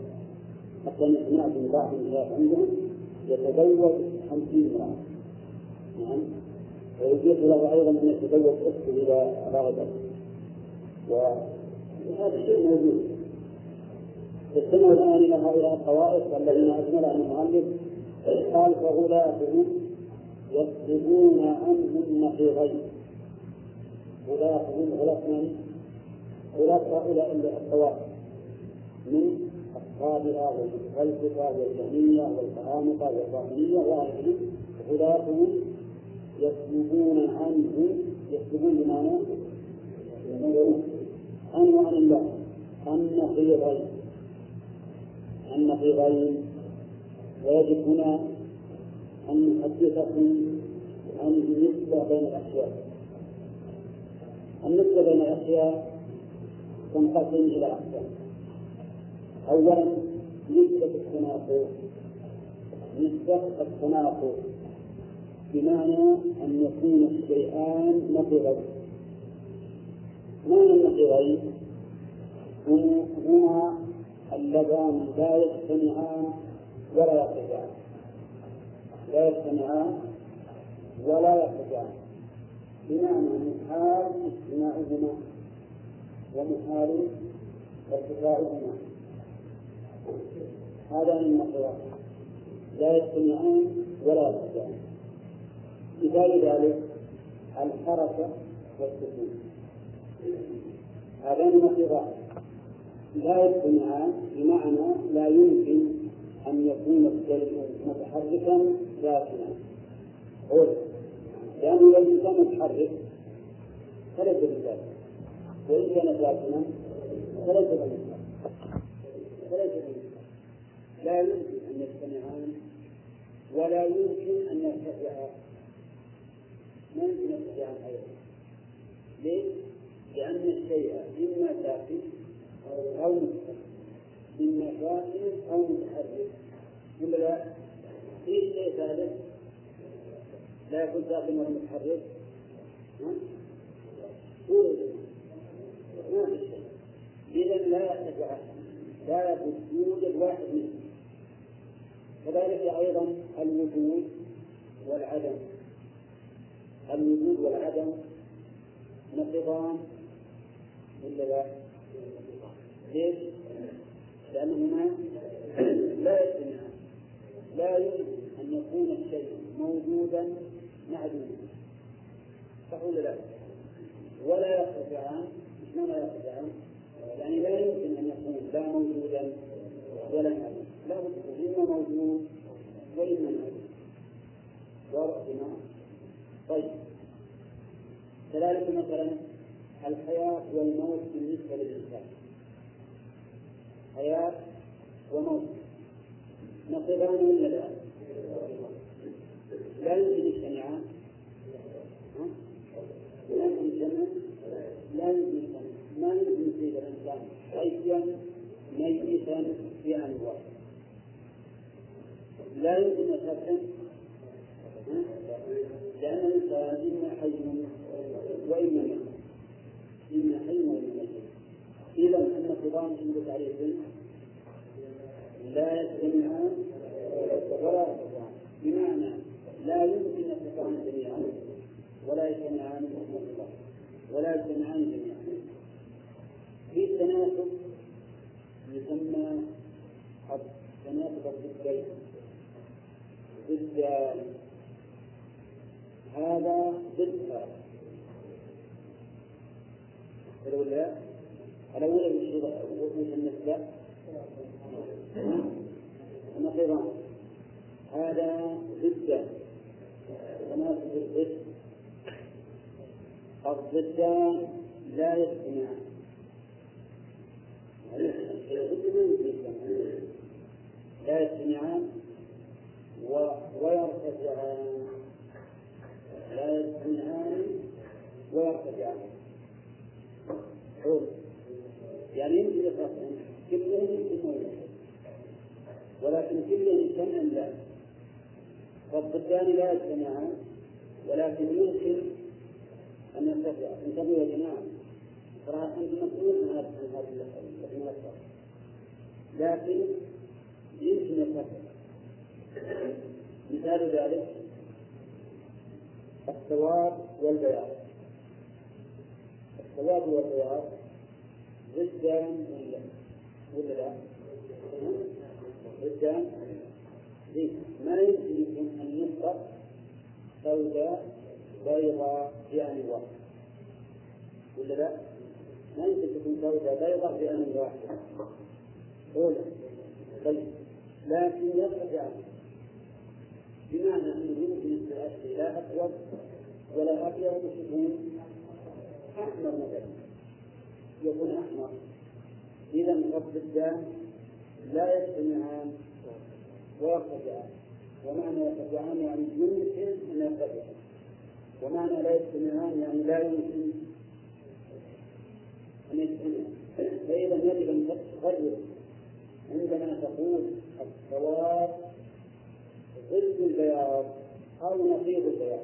حتى سمعت من بعض المشايخ عندهم يتزوج خمسين امرأة. نعم. ويبيح له أيضا أن يتزوج أخته إذا رغب وهذا الشيء موجود. استمعوا الآن إلى هؤلاء الطوائف الذين أجملهم المؤلف. قال فغلاتهم يكذبون عنهم في غير غلاتهم غلاة من؟ غلاة هؤلاء الطوائف. من؟ أصحابها والفلسفة والجهمية والقرامطة والظاهرية وغيرهم. غلاتهم يكذبون عنه يكذبون بمعنى؟ عن الله أن في غير أن في ويجب هنا أن نحدثكم عن النسبة بين الأشياء. النسبة بين الأشياء تنقسم إلى أقسام. أولا نسبة التناقض. نسبة التناقض بمعنى أن يكون الشيئان نقيضين معنى النقيضين هما اللذان لا يجتمعان ولا يرتفعان لا يجتمعان ولا يرتفعان بمعنى محال اجتماعهما ومحال ارتفاعهما. هذان النقيضان لا يجتمعان ولا يرتفعان مثال ذلك الحركة والسكون. هذان نقيضان لا يجتمعان بمعنى لا يمكن أن يكون الشيء متحركا ساكنا لأنه لو الإنسان متحرك فليس بذلك. وإن كان ساكنا فليس بذلك. فليس لا يمكن أن يجتمعان ولا يمكن أن يرتفعا ما يمكن أن يرتفعان أيضا. ليه؟ لأن الشيء إما ساكن أو إما ساكن أو متحرك ولا لا؟ في شيء ثالث لا. يكون ساكن ولا متحرك. شيء. إذا لا يرتفع لا يجوز يوجد واحد منه كذلك أيضا الوجود والعدم. الوجود والعدم نقضان. ولا لا؟ ليش؟ لأنهما لا يجتمعان لا يمكن أن يكون الشيء موجودا معدوما صح ولا لا؟ ولا يرتفعان مش معنى يرتفعان؟ يعني لا يمكن أن يكون لا موجودا ولا معدوما لا بد إما موجود وإما معدوم واضح طيب كذلك مثلا الحياة والموت بالنسبة للإنسان حياة وموت. نقضان ولا لا؟ لا يمكن يجتمعان لا يمكن يجتمع لا يمكن يجتمع ما يمكن يصيب الإنسان؟ حيا ميتا في آن واحد لا يمكن يستبعد لأن الإنسان. إما حي وإما ميت. إما حي وإما ميت. إذا النقضان عند تعريف. لا يجتمعان ولا يرتفعان بمعنى لا يمكن يرتفعان جميعا ولا يجتمعان ولا يجتمعان جميعا. في التناسب يسمى تناسب الضدين ضد هذا ضد هذا. ولا الأولى وش النسبة؟ النقيضان هذا ضد تناسب الضد الضدان لا يجتمعان لا يجتمعان ويرتفعان لا يجتمعان ويرتفعان حول يعني يمكن يفرقون كلهم يمكن ولكن كلهم يجتمعان لا يجتمعان ولكن يمكن أن يرتفعا انتبهوا يا جماعة ترى أنت مسؤول عن هذه المناسبة لكن يمكن يرتفع مثال ذلك السواد والبياض السواد والبياض ضدان ولا ولا لا؟ ضدان ما يمكن أن يطلق بيضاء في آن واحد. ولا لا؟ ما يمكن تكون بيضاء في آن واحد. أولى طيب لكن يرجع بمعنى أنه يمكن التأتي لا أسود ولا أبيض يكون أحمر مثلا يكون أحمر. إذا رب الدم لا يجتمعان ويرتفعان ومعنى يرتفعان يعني يمكن أن يرتفعان ومعنى لا يجتمعان يعني لا يمكن أن يجتمعان فإذا يجب أن تفرق عندما تقول السواد ضد البياض أو نقيض البياض.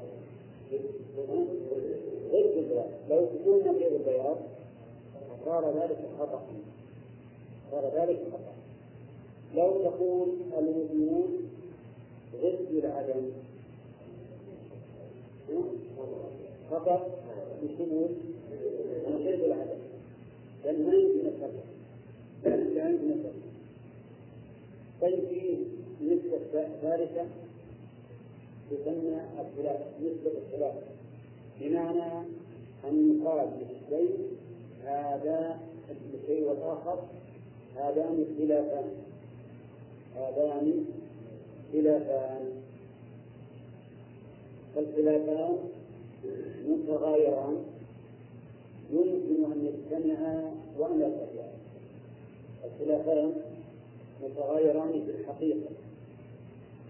ضد البياض. لو تكون نقيض البياض صار ذلك خطأ. صار ذلك خطأ. لو تقول الوجود ضد العدم خطأ بشمول نقيض العدم. لأن ما يمكن الفرق لا يمكن الفرق طيب في نسبة ثالثة تسمى الخلاف نسبة الخلاف. بمعنى أن يقال للشيء هذا الشيء والآخر هذان خلافان. هذان خلافان فالخلافان متغايران. يمكن أن يجتمعا وأن يرتفعا الخلافان متغايران في الحقيقة.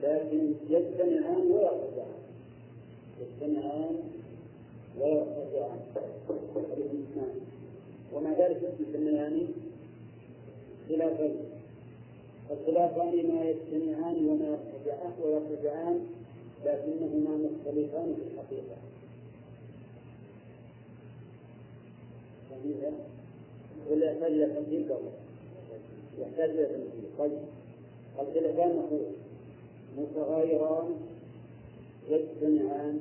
لكن يجتمعان ويرتفعان يجتمعان ويرتفعان ومع ذلك يسميان خلافين الخلافان ما يجتمعان وما ويرتفعان لكنهما مختلفان في الحقيقة. ولا يحتاج إلى تمثيل قبل يحتاج إلى تمثيل طيب. الخلافان نقول متغايران يجتمعان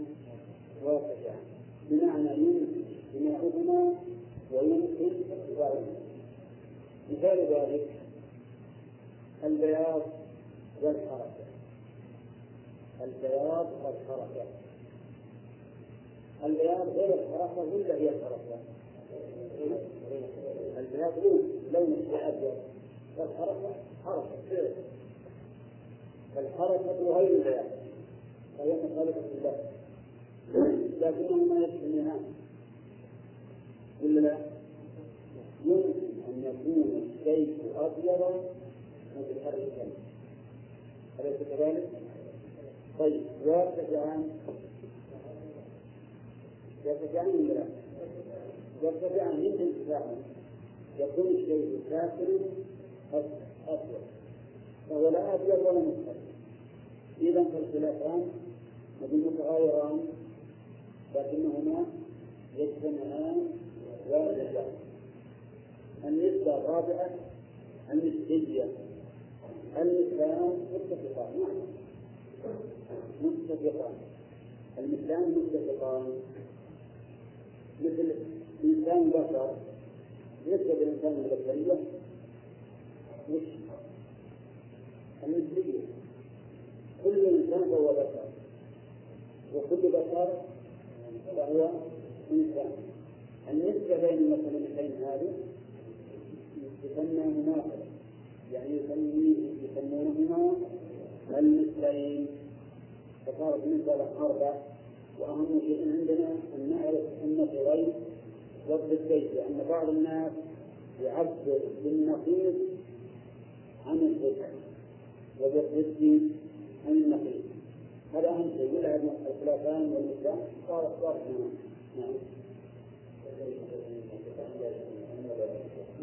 ويرتفعان بمعنى يمكن اجتماعهما ويمكن ارتفاعهما مثال ذلك البياض والحركة البياض والحركة البياض غير الحركة ولا هي الحركة؟ البياض لون لون أبيض والحركة حركة فعل فالحركة غير البياض. فهي مخالفة لله. لكنهما يجتمعان ولا لا؟ يمكن أن يكون الشيء أبيضا متحركا أليس كذلك؟ طيب ويرتفعان يرتفعان ولا لا؟ يرتفعان من ارتفاعا يكون الشيء ساكنا أبيض فهو لا أبيض ولا متحرك إذا فالخلافان متغايران لكنهما يجتمعان ويرتفعان النسبة الرابعة النسبية المثلان متفقان. متفقان. المثلان متفقان. مثل إنسان بشر نسبة الإنسان البشرية وش النسبية كل إنسان فهو بشر. وكل بشر فهو إنسان. النسبة بين المثلين هذه؟ يسمى مناقضة يعني يسمونهما المثلين فصارت المسألة أربع وأهم شيء عندنا أن نعرف أن ضد البيت لأن بعض الناس يعبر بالنقيض عن الضد وبالضد عن النقيض. هذا أهم شيء. ولا الخلافان والإسلام صار صار نعم.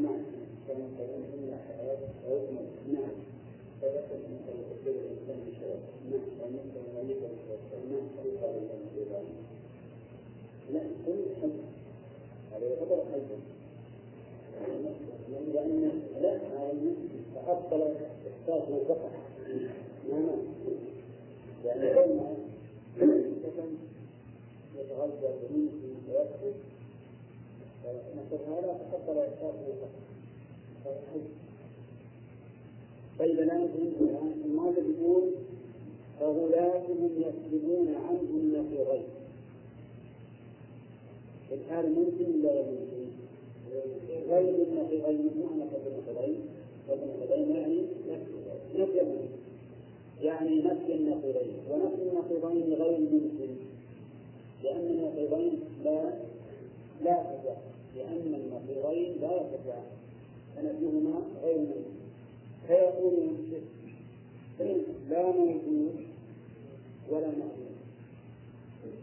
نعم. نعم فذكر أنك يقدر الإنسان بشرف نعم وأنك يميز نعم لا كل حج هذا يعتبر حجا لأن لا هذا تأصل إحساس القطع نعم لأن السكن يتغذى ويمشي ويكتب فنقول هذا تأصل إحساس القطع طيب الآن الآن المؤلف يقول فغلاتهم يكذبون عنه النقيضين الحال ممكن ولا يمكن؟ غير النقيضين معنى غير النقيضين غير النقيضين يعني نفي يعني نفي النقيضين ونفي النقيضين غير ممكن. لأن النقيضين لا لا تدع لأن النقيضين لا يتبعان فنفيهما غير ممكن فيقول المشرك لا موجود ولا موجود.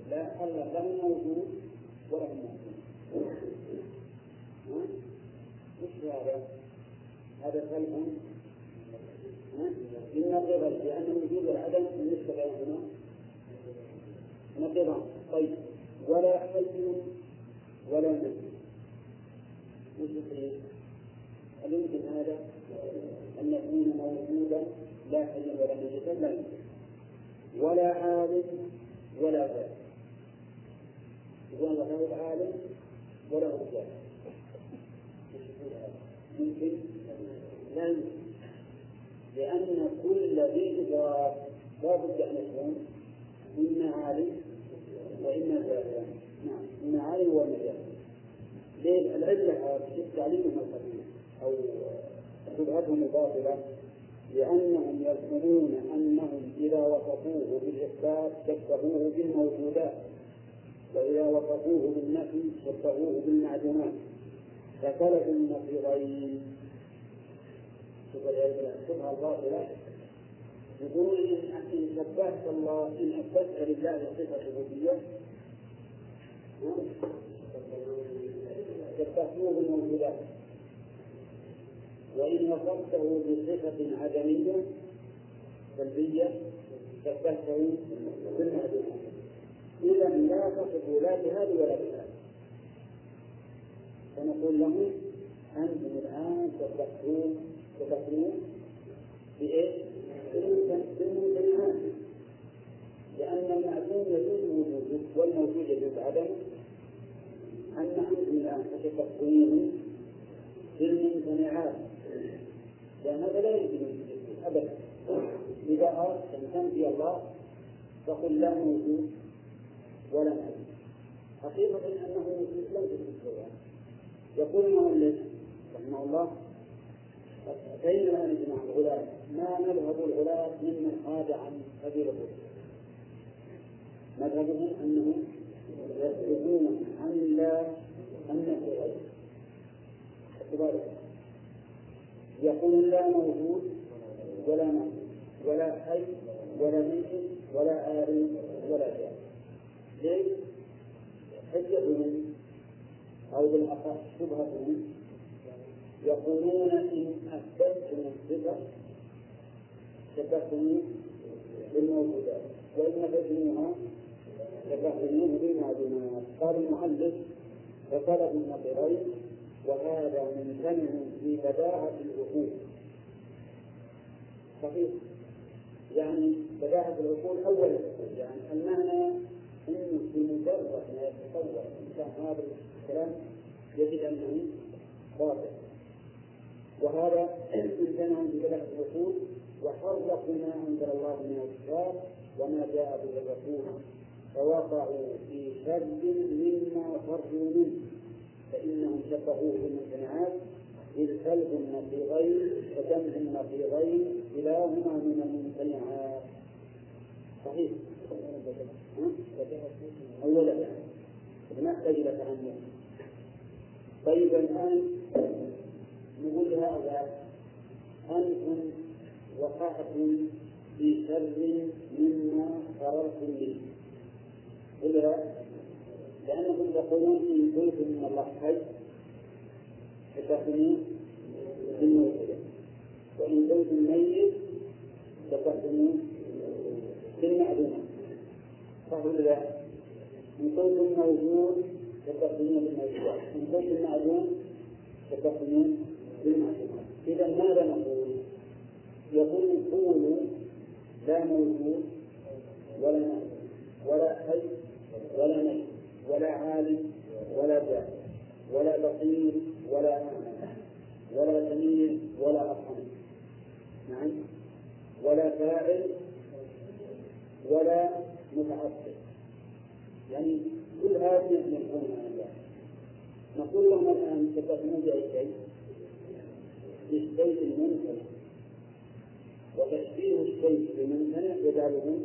لا الله لا موجود ولا موجود. وش هذا؟ هذا كلام إن قبل لأن الوجود والعدم بالنسبة بينهما نقضان طيب. ولا حي ولا ميت وش يصير؟ هل يمكن هذا؟ أن يكون موجودا لا حيا ولا ميتا لا يمكن ولا عالم ولا جاهل يقول له عالم وله جاهل يمكن لا. يمكن لأن كل ذي إدراك لا بد أن يكون إما عالم وإما جاهل نعم. إما عالم وإما جاهل ليه؟ العلة في تعليمهم القديم أو شبهتهم الباطلة لأنهم يزعمون أنهم إذا وصفوه بالإثبات شبهوه بالموجودات وإذا وصفوه بالنفي شبهوه بالمعدومات فطلبوا النقيضين. الشبهة الباطلة يقولون إن شبهت الله إن أثبتت لله صفة ربوبية شبهتوه بالموجودات. وإن وصفته بصفة عدمية سلبية شبهته بالمعدومات إذا لا تصفوا لا بهذه ولا بهذه. فنقول له أنتم الآن تفتحون تفتحون بإيش؟ بالممتنعات لأن المعدوم يجوز وجوده والموجود يجوز عدمه. أن أنتم الآن تتفقون بالممتنعات لأن هذا لا يمكن أبدا إذا أردت أن تنفي الله فقل لا موجود ولا معدوم حقيقة أنه لم تكن يقول المؤلف رحمه الله فإن ما نجمع الغلاة؟ ما مذهب الغلاة ممن خاد عن سبيل الرسل مذهبهم أنهم يسلكون عن الله أن في غيره يقول لا موجود ولا موجود ولا حي ولا ميت ولا آل ولا جاهل ليش؟ حجتهم أو بالأخص شبهتهم يقولون إن أثبتتم الصفة شبهتموه بالموجودات. وإن نفيتموها شبهتموه بالمعدومات قال المؤلف فطلب النظرين وهذا ممتنع في بداهة العقول صحيح. يعني بداهة العقول أولا يعني المعنى أنه بمجرد ما يتصور الإنسان هذا الكلام يجد أنه باطل وهذا امتنعوا ببدء الرسول وحرفوا ما أنزل الله من الكتاب وما جاء به الرسول فوقعوا في شر مما فروا منه. فإنهم شبهوه بالممتنعات إذ كلب النقيضين وجمع النقيضين كلاهما من الممتنعات. صحيح؟ أولا نحتاج إلى تأمل طيب الآن نقول لهؤلاء أنتم وقعتم في شر مما فررتم منه. ولا لأنكم تقولون إن كنتم من الله حي فتحكمون بالموت وإن كنتم ميت فتحكمون بالمعلومة صح ولا لا؟ إن كنتم موجود فتحكمون بالموجودات إن كنتم معلوم فتحكمون إذا ماذا نقول؟ يقول قولوا لا موجود ولا ولا حي ولا ميت. ولا عالم ولا جاهل ولا بصير ولا أعمى ولا سميع ولا أرحم نعم. ولا فاعل ولا متعصب. يعني كل هذه يكون عن الله نقول لهم الآن تكتبون بأي شيء؟ بالشيء الممتنع وتشبيه الشيء بممتنع يجعله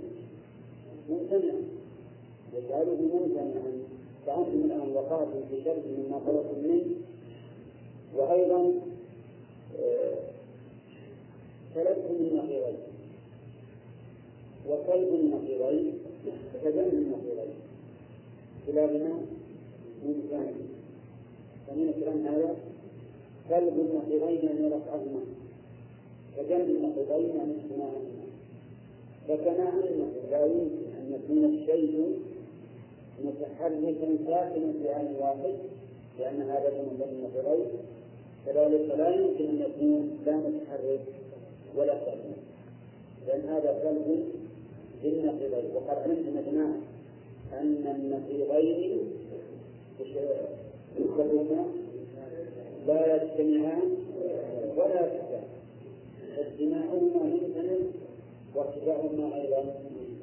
ممتنعا يجعله ممتنعا فأنتم الآن وقعتم في شر مما طلبتم منه. وأيضا سلبتم النقيضين وكلب النقيضين كجنب النقيضين كلاهما ممتنع فمن الكلام هذا كلب النقيضين يعني رفعهما. كجنب النقيضين يعني اجتماعهما. فكما أنه لا يمكن أن يكون الشيء مثل ساكن في عين واحد لأن هذا من بين النظرين كذلك لا يمكن أن يكون لا متحرك ولا ساكن لأن هذا كلب بالنقيضين وقد علمتم يا جماعة أن النقيضين يشبههما لا يجتمعان ولا يرتفعان اجتماعهما ممتنع وارتفاعهما أيضا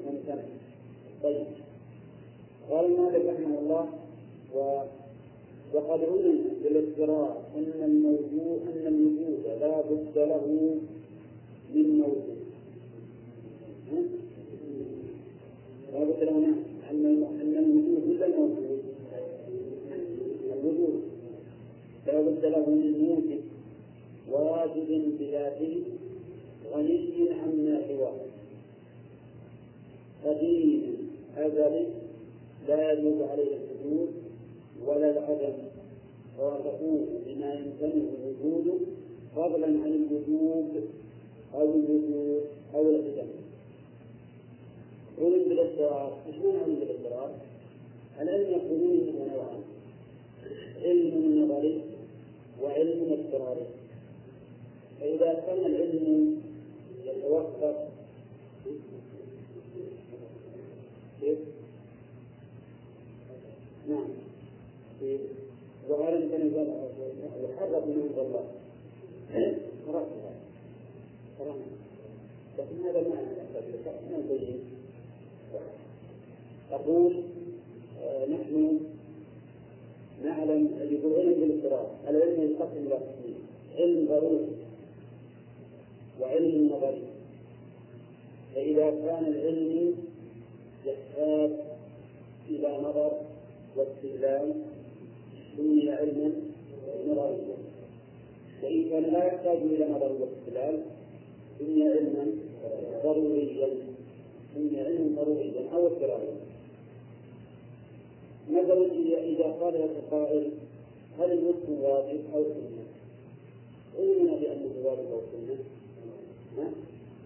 ممتنع. طيب. قال مالك رحمه الله و وقد علم بالاضطرار أن الموجود أن الوجود لا بد له من موجود. لا بد له أن أن الوجود ولا الموجود. الوجود لا بد له من موجب واجب بذاته غني عما سواه. قديم أزلي لا يجوز عليه السجود ولا العدم وتقول بما يمتنع وجوده فضلا عن الوجوب أو الوجود أو العدم علم بالاضطرار إيش معنى علم بالاضطرار؟ العلم يقولون إنه نوعان علم نظري وعلم اضطراري فإذا كان العلم يتوقف نعم. وغالبا كان يحرك من عند الله. لكن هذا ما نبين أقول آه، نحن نعلم يقول علم بالاضطراب. العلم ينقسم إلى علم ضروري وعلم نظري فإذا كان العلم يحتاج إلى نظر واستدلال سمي علما نظريا وإن كان لا يحتاج إلى نظر واستدلال سمي علما ضروريا. سمي علما ضروريا أو اضطراريا. مثلا إذا قال لك قائل هل المسلم واجب أو سنة؟ علمنا بأنه واجب أو سنة.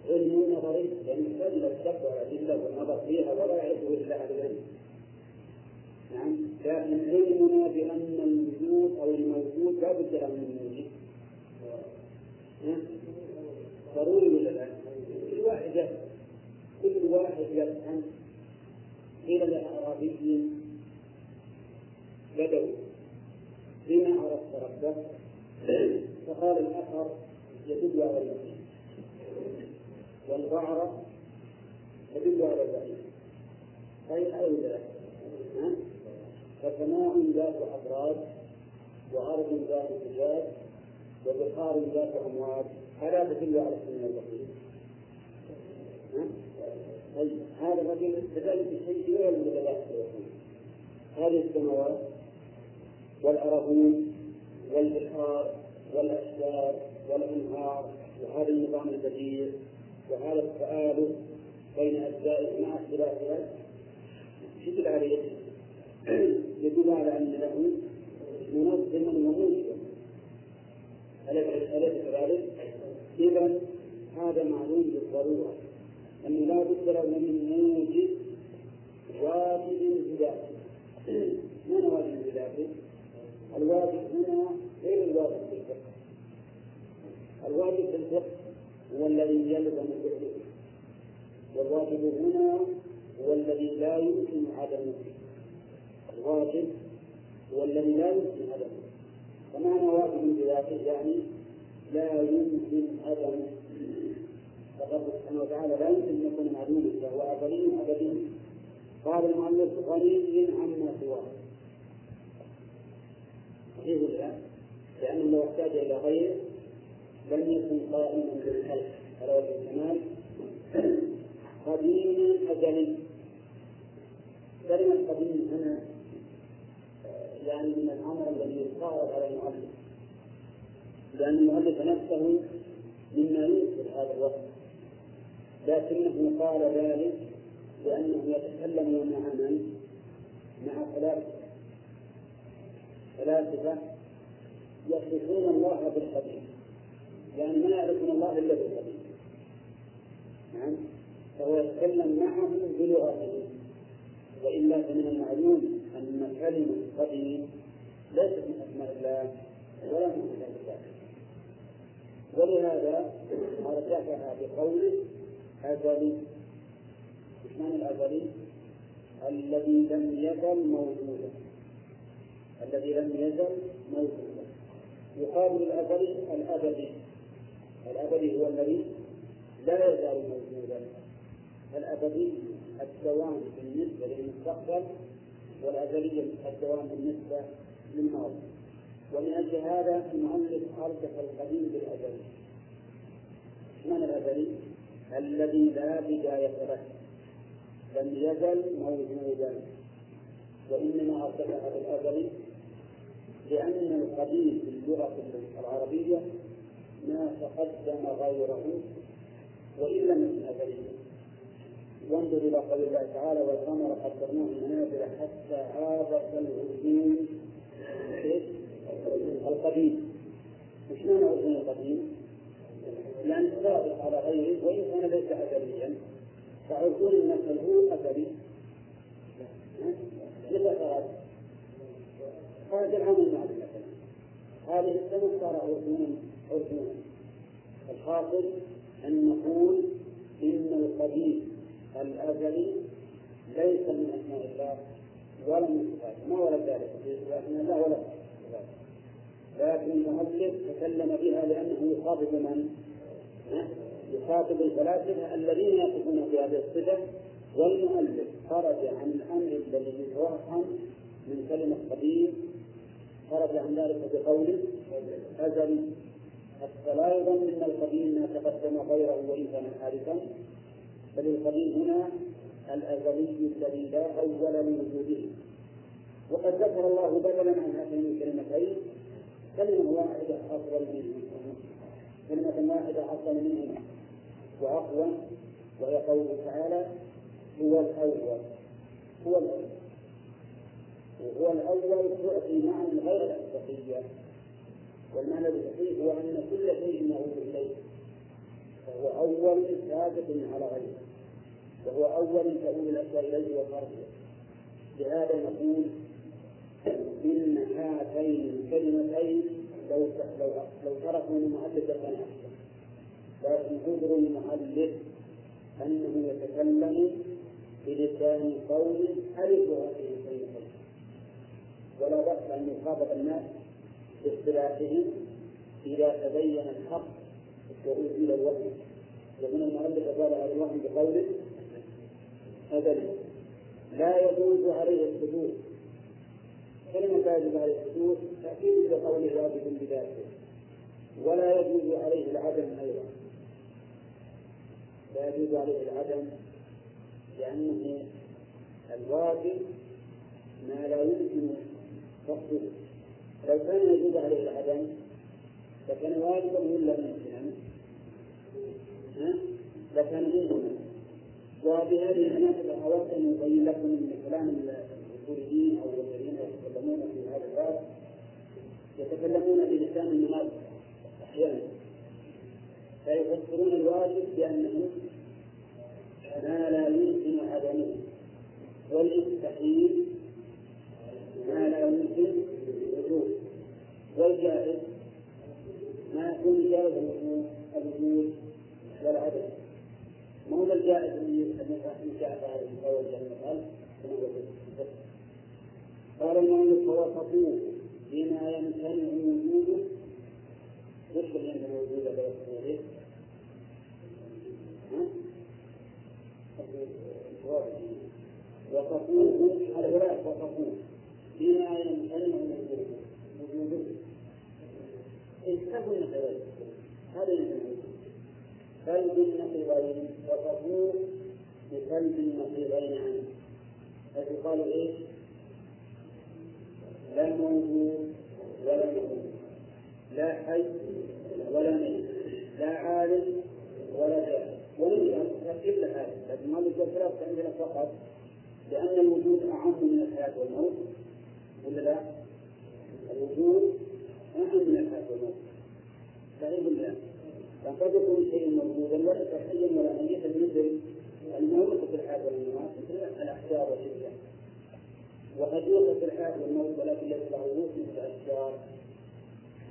علم نظري يعني يحتاج الشك والأدلة والنظر فيها ولا يعرفه إلا أهل العلم. نعم. لكن علمنا بأن الوجود أو الموجود لا بد له من موجود ضروري ولا لا؟ كل واحد كل واحد يفهم قيل لأعرابي بدوي بما عرفت ربك. فقال الأثر يدل على اليقين. والبعرة تدل على البعيد أي أولى فسماء ذات أبراج وأرض ذات حجاج وبحار ذات أمواج ألا تدل على السنة واليقين؟ طيب هذا الرجل استدل بشيء غير المدلات هذه السماوات والأرضون والبحار والأشجار والأنهار وهذا النظام البديع وهذا التآلف بين أجزائه مع اختلافها. يدل عليه؟ يدل على أن له منظما وموجبا أليس كذلك؟ إذا هذا معلوم بالضرورة. أنه لا بد له من موجب واجب بذاته من واجب بذاته؟ الواجب هنا غير الواجب في الفقه. الواجب في الفقه هو الذي يلزم فعله والواجب هنا هو الذي لا يمكن عدمه. الواجب هو الذي لا يمكن عدمه ومعنى واجب بذاته يعني لا يمكن عدمه فالرب سبحانه وتعالى لا يمكن أن يكون معدوما فهو ازلي أبدي. قال المؤلف غني عما سواه. صحيح ولا لأنه لو احتاج إلى غيره لم يكن قائما بالخلق. على وجه الكمال قديم أزلي. كلمة قديم هنا يعني من الأمر الذي يتعرض على المؤلف. لأن المؤلف نفسه مما ينكر هذا الوصف لكنه قال ذلك لأنه يتكلم مع من؟ مع ثلاثة فلاسفة يصفون الله بالقديم يعني ما يعرفون الله إلا بالقديم نعم. فهو يتكلم معهم بلغتهم وإلا فمن المعلوم أن كلمة قديم ليست من أسماء الله ولا من صفات الله. ولهذا أرجحها بقوله أزلي إيش معنى الأزلي؟ الذي لم يزل موجودا. الذي لم يزل موجودا. يقابل الأزلي الأبدي. الأبدي هو الذي لا يزال موجودا. الأبدي الدوام بالنسبة للمستقبل والأزلية الدوام بالنسبة للماضي ومن أجل هذا المؤلف أرجح القديم بالأزلي من الأزلي؟ الذي لا بداية له. لم يزل موجودا وإنما أرجحها بالأزلي لأن القديم في اللغة العربية ما تقدم غيره وإن لم يكن أزليا وانظر إلى قول الله تعالى والقمر قدرناه منازل حتى عاد كالعرجون القديم. وش معنى عرجون القديم؟ يعني سابق على غيره وإن كان ليس أزليا فعرجون المثل هو أزلي متى خرج؟ خرج العام الماضي مثلا هذه السنة صار عرجون عرجون الحاصل أن نقول إن القديم الأزلي ليس من أسماء الله ولا من صفاته. ما ورد ذلك؟ في أسماء الله ولا لكن المؤلف تكلم بها لأنه يخاطب من؟ يخاطب الفلاسفة الذين يقفون في هذه الصفة. والمؤلف خرج عن الأمر الذي يتوهم من كلمة قديم. خرج عن ذلك بقوله أزلي. حتى لا يظن أن القديم ما تقدم غيره وإن كان حادثا بل القديم هنا الأزلي الذي لا أول لوجوده وقد ذكر الله بدلا عن هاتين الكلمتين. كلمة واحدة أفضل منهما كلمة واحدة أفضل منهما وأقوى وهي قوله تعالى هو الأول. هو الأول. وهو الأول تعطي معنى غير الأسبقية والمعنى الصحيح هو أن كل شيء يعود إليه. فهو أول سابق على غيره. وهو أول تؤول الأشياء إليه وفرضه لهذا نقول إن هاتين الكلمتين لو لو لو تركوا المؤلف لكان أحسن لكن عذر المؤلف أنه يتكلم بلسان قوم ألفوا هذه الكلمتين؟ ولا بأس أن يخاطب الناس باختلافهم إذا تبين الحق وأزيل الوهم ومن المؤلف قال على الوهم بقوله أبدا لا يجوز عليه الحدود. كلمة لا يجوز عليه الحدود تأكيد لقوله واجب بذاته ولا يجوز عليه العدم أيضا. لا يجوز عليه العدم لأنه الواجب ما لا يمكن فقده. لو كان يجوز عليه العدم لكان واجبا ولا ممكنا؟ لكان ممكنا وبهذه المناسبة أود أن يبين لكم من كلام الأصوليين أو الذين يتكلمون في هذا الباب يتكلمون بلسان المناسب أحيانا. فيفسرون الواجب بأنه ما لا يمكن عدمه. والمستحيل ما لا يمكن وجوده والجائز ما يكون جائز الوجود والعدم هو الجائز الذي جاء هذا القول جل قال المؤلف فوصفوه بما يمتنع وجوده اللي يمتنع وجوده بوصفوه وصفوه هؤلاء وصفوه بما يمتنع وجوده وجوده. انتهوا النتائج هذا يمتنع كلب النقيضين وصفوه بكلب النقيضين عنه. حيث قالوا إيش؟ لا موجود ولا موجود لا حي ولا ميت. لا عالم ولا جاهل. ونرجع ترتيب لهذا لكن ما الثلاث عندنا فقط لأن الوجود أعم من الحياة والموت. ولا لا؟ الوجود أعم من الحياة والموت. صحيح ولا لا؟ فقد يكون شيء موجودا وليس حيا ولا ميتا مثل الموت في الحياة والممات مثل الأحجار والأشياء وقد يوصف الحاد والموت ولكن ليس له روح مثل الأشجار.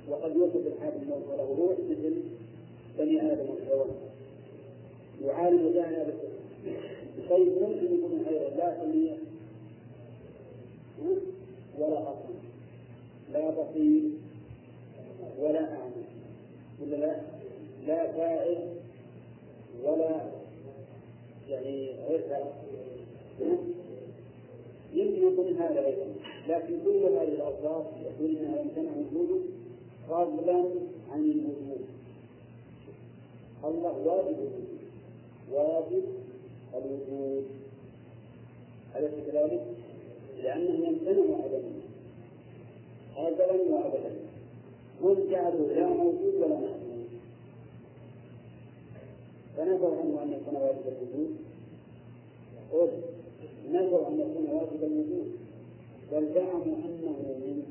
وقد يوصف الحاد الموت وله روح مثل بني آدم والحيوان. يعالج بالكفر طيب ممكن يكون أيضا لا سميع. ولا أصم لا بصير. ولا أعمى ولا لا؟ لا فاعل ولا يعني غير فاعل يمكن يكون هذا أيضا لكن كل هذه الأوصاف يقول أنها يمتنع وجوده فضلا عن الوجود. الله واجب الوجود واجب الوجود. أليس كذلك؟ لأنه يمتنع عدمه أزلا وأبدا. جعلوا لا موجود ولا معدوم فنفوا عنه أن يكون واجب الوجود. نفوا أن يكون واجب الوجود. بل زعموا أنه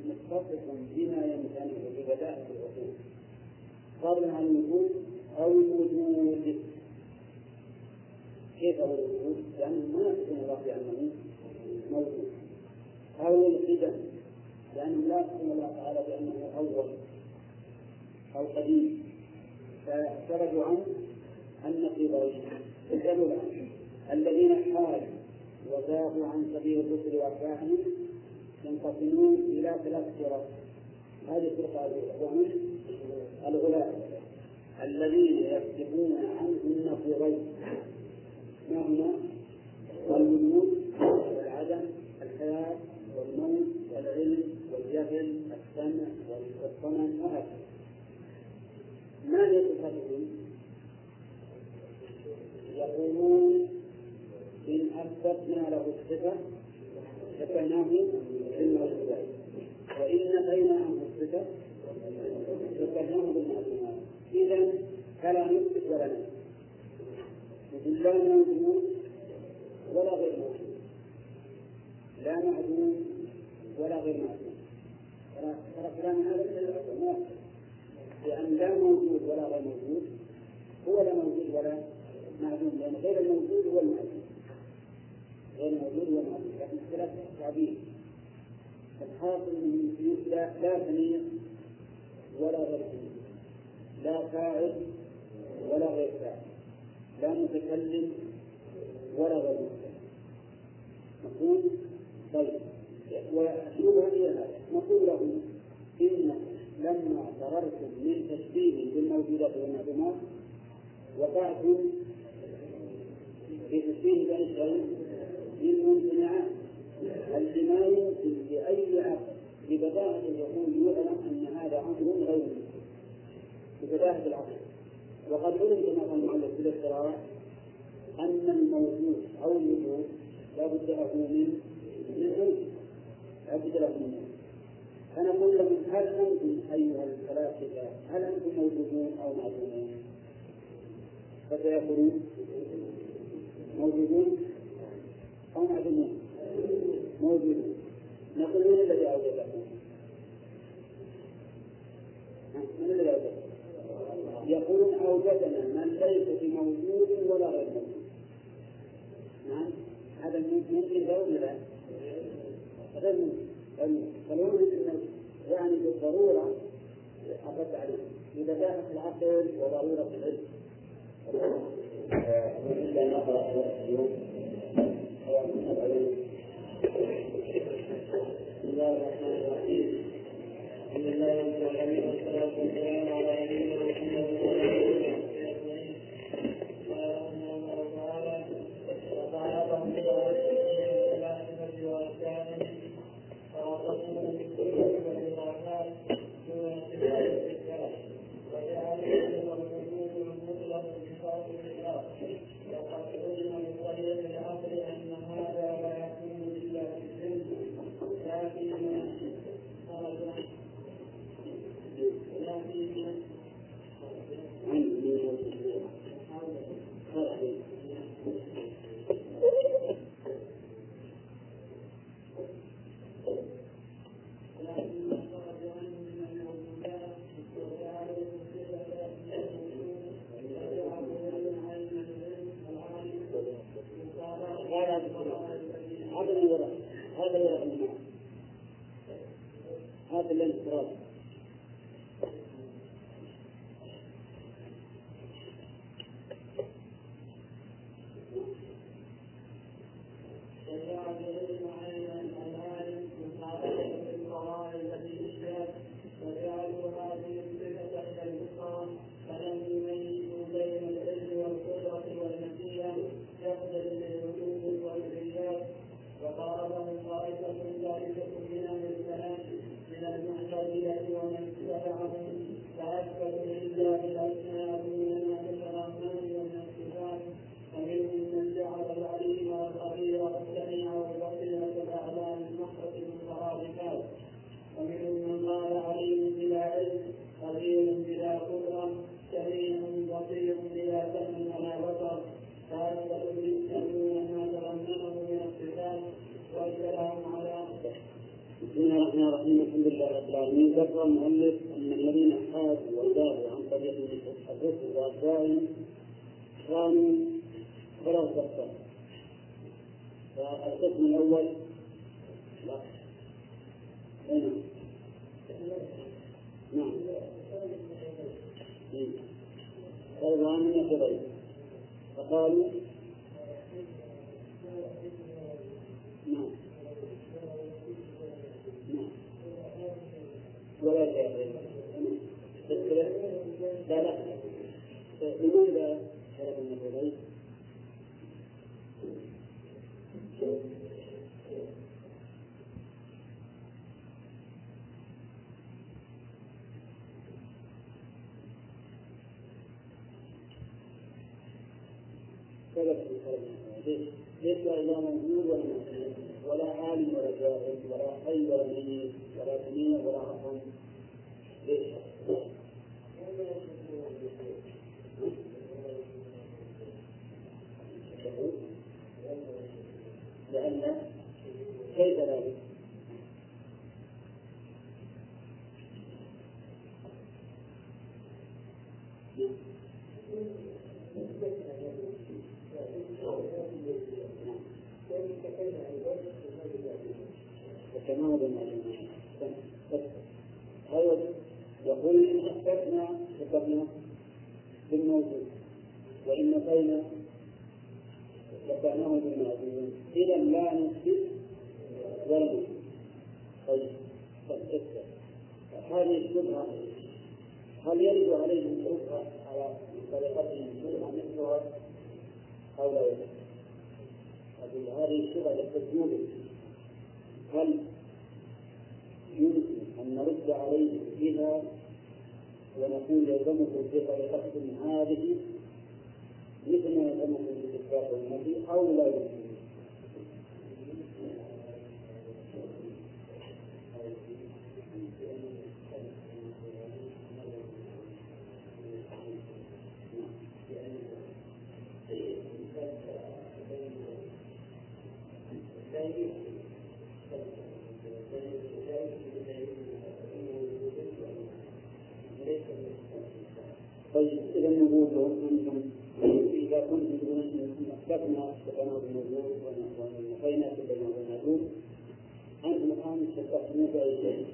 متصف بما يمتنع ببداءة الوجود. فضلا عن الوجود أو الوجود. كيف هو الوجود؟ لأنه ما يمكن الله بأنه موجود أو القدم لأنه لا يقسم الله تعالى بأنه أول أو قديم. فاعترضوا عنه. النقيضين الجمل عنه الذين حالوا وزاغوا عن سبيل الرسل وأتباعهم ينقسمون إلى ثلاث فرق. هذه الفرقة الأولى الغلاة الذين يكتبون عنه النقيضين ما هما؟ الوجود والعدم الحياة والموت والعلم والجهل السمع والصمم وهكذا. ما هي صفاتهم؟ يقولون إن أثبتنا له الصفة شبهناه بالموجودات وإن نفينا عنه الصفة شبهناه بالمعلومات إذا فلا نثبت ولا نثبت لا موجود ولا غير موجود لا معدوم ولا غير معدوم ترى كلام هذا لأن لا موجود ولا غير موجود هو لا موجود ولا معدوم لأن غير الموجود هو المعدوم. غير الموجود هو المعدوم. لكن اختلاف التعبير. الحاصل من لا لا سميع ولا غير سميع لا فاعل ولا غير فاعل. لا متكلم ولا غير متكلم. مفهوم؟ طيب. وشبه إلى هذا نقول له إن لما فررتم من تشبيه بالموجودات والمعلومات وقعتم في بين الشيء بالممتنعات التي ما يمكن لأي عقل؟ ببداهة العقول يعلم أن هذا أمر غير ببداهة العقل. وقد علم كما قال المؤلف في الاقتراح أن الموجود أو الوجود لا بد له من من لا بد له من فنقول لهم هل أنتم أيها الفلاسفة هل أنتم موجودون أو معدومون؟ فسيقولون موجودون أو معدومون موجودون نقول من الذي أوجدكم؟ من الذي أوجدكم؟ يقولون أوجدنا من ليس بموجود ولا غير موجود. نعم هذا ممكن ذا ولا لا؟ غير ممكن فالوجود يعني بالضرورة أخذت عليه. ببداهة العقل وضرورة العلم. إلا نقرأ اليوم. سبب في ليس لا موجود ولا ولا عالم ولا جاهل ولا حي ولا ميت ولا سميع ولا رقم ليش؟ لأن كيف ذلك؟ يقول إن أثبتنا ذكرنا بالموجود وإن نفينا ذكرناه بالمعدوم إذا لا نثبت ولا نثبت طيب طيب هذه الشبهة هل يرد عليهم الشبهة على طريقتهم الشبهة مثلها أو لا يرد؟ هذه الشبهة. للتسجيل هل يمكن أن نرد عليه بها ونقول يلزمكم في طريقتكم هذه مثل ما يلزمكم في إثبات النبي أو لا يمكن طيب إذا نقول لهم أنتم إذا كنتم تقولون أن أثبتنا تتناول الموجود ونفينا تتناول الموجود أنتم الآن تستخدمون بأي شيء.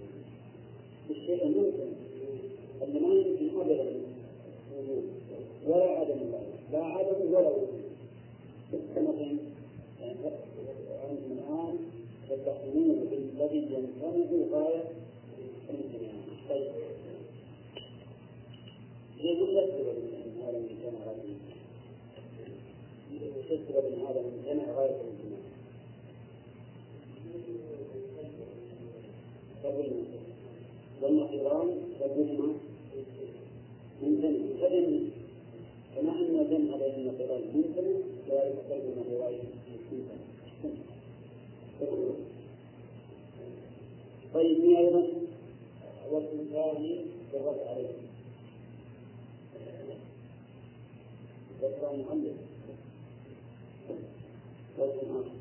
الشيء الممكن. اللي ما يمكن أبدا. ولا عدم لا عدم ولا وجود. مثلا أنتم الآن تستخدمون بالذي يمكنه غاية الامتنان طيب. يقول من هذا سبب من هذا المجتمع غاية فقلنا والنقيضان وهما ممتنع فإن كما أن الجمع بين النقيضين ممتنع كذلك قلب النقيضين ممتنع طيب مين أيضا؟ ثاني بالرد عليه. ذكر ثلاث سنوات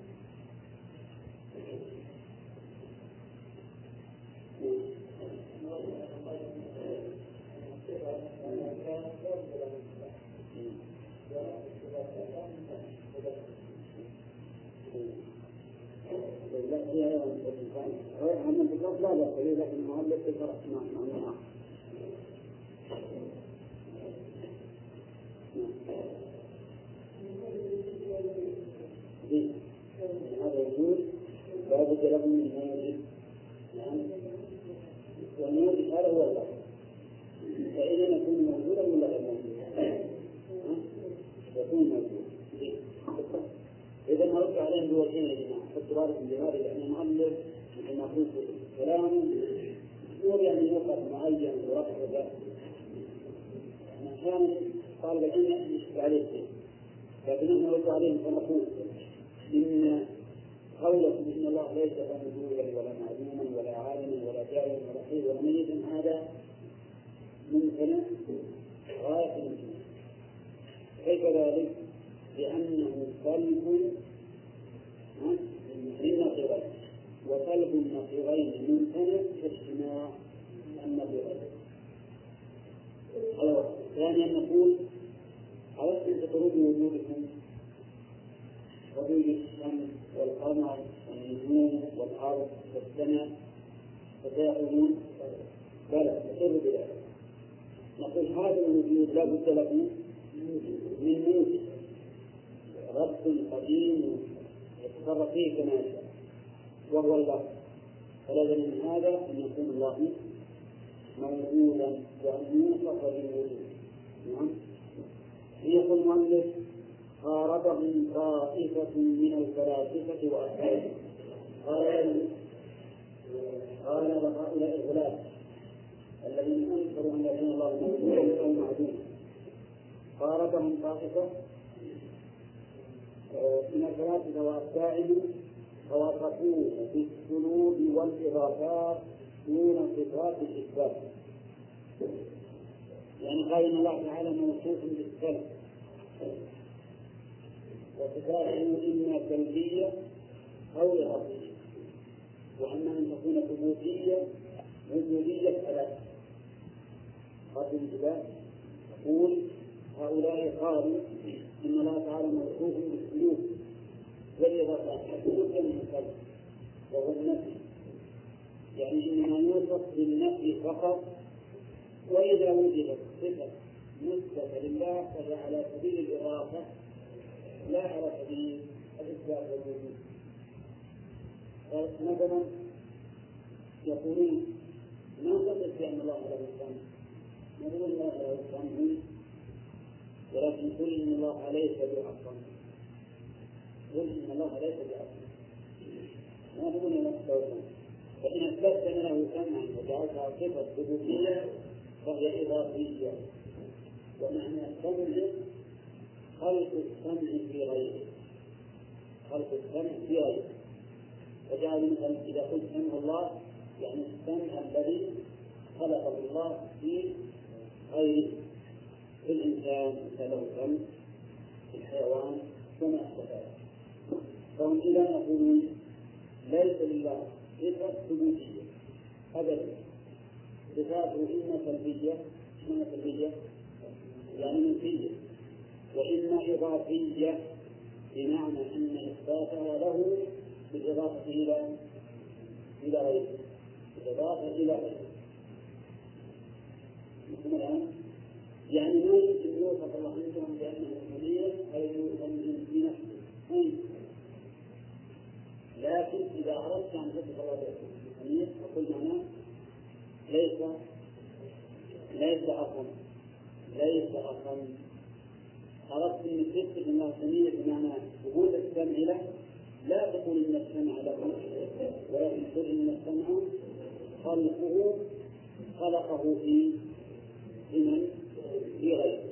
وإذا وجدت صفة مثبتة لله فهي على سبيل الإضافة لا على سبيل الإثبات والوجود. مثلا يقولون ما نقول بأن الله له السمع نقول الله له السمع ولكن قل إن الله ليس بعصم قل إن الله ليس بعصم ما تقول له فإن أثبتت له سمعا وجعلتها صفة ثبوتية فهي إضافية. ومعنى السمع خلق السمع في غيره. خلق السمع في غيره. وجعل مثلا إذا قلت سمع الله يعني السمع الذي خلقه الله في غيره. في الإنسان له سمع في الحيوان وما أشبه. فهم إذا يقولون ليس لله صفة ثبوتية أبدا. صفاته إما سلبية إما سلبية يعني منفية وإما إضافية بمعنى أن إثباتها له بالإضافة إلى إلى غيره بالإضافة إلى غيره. الآن؟ يعني ما يمكن يوصف الله عندهم بأنه كبير أو يوصف بنفسه. لكن إذا أردت أن تصف الله بالكبير فقل معناه ليس ليس أصم ليس أصم أردت أن تثبت أنه سميع بمعنى وجود السمع له لا تقول إن السمع له ولكن تقول إن السمع خلقه خلقه في لمن؟ في غيره.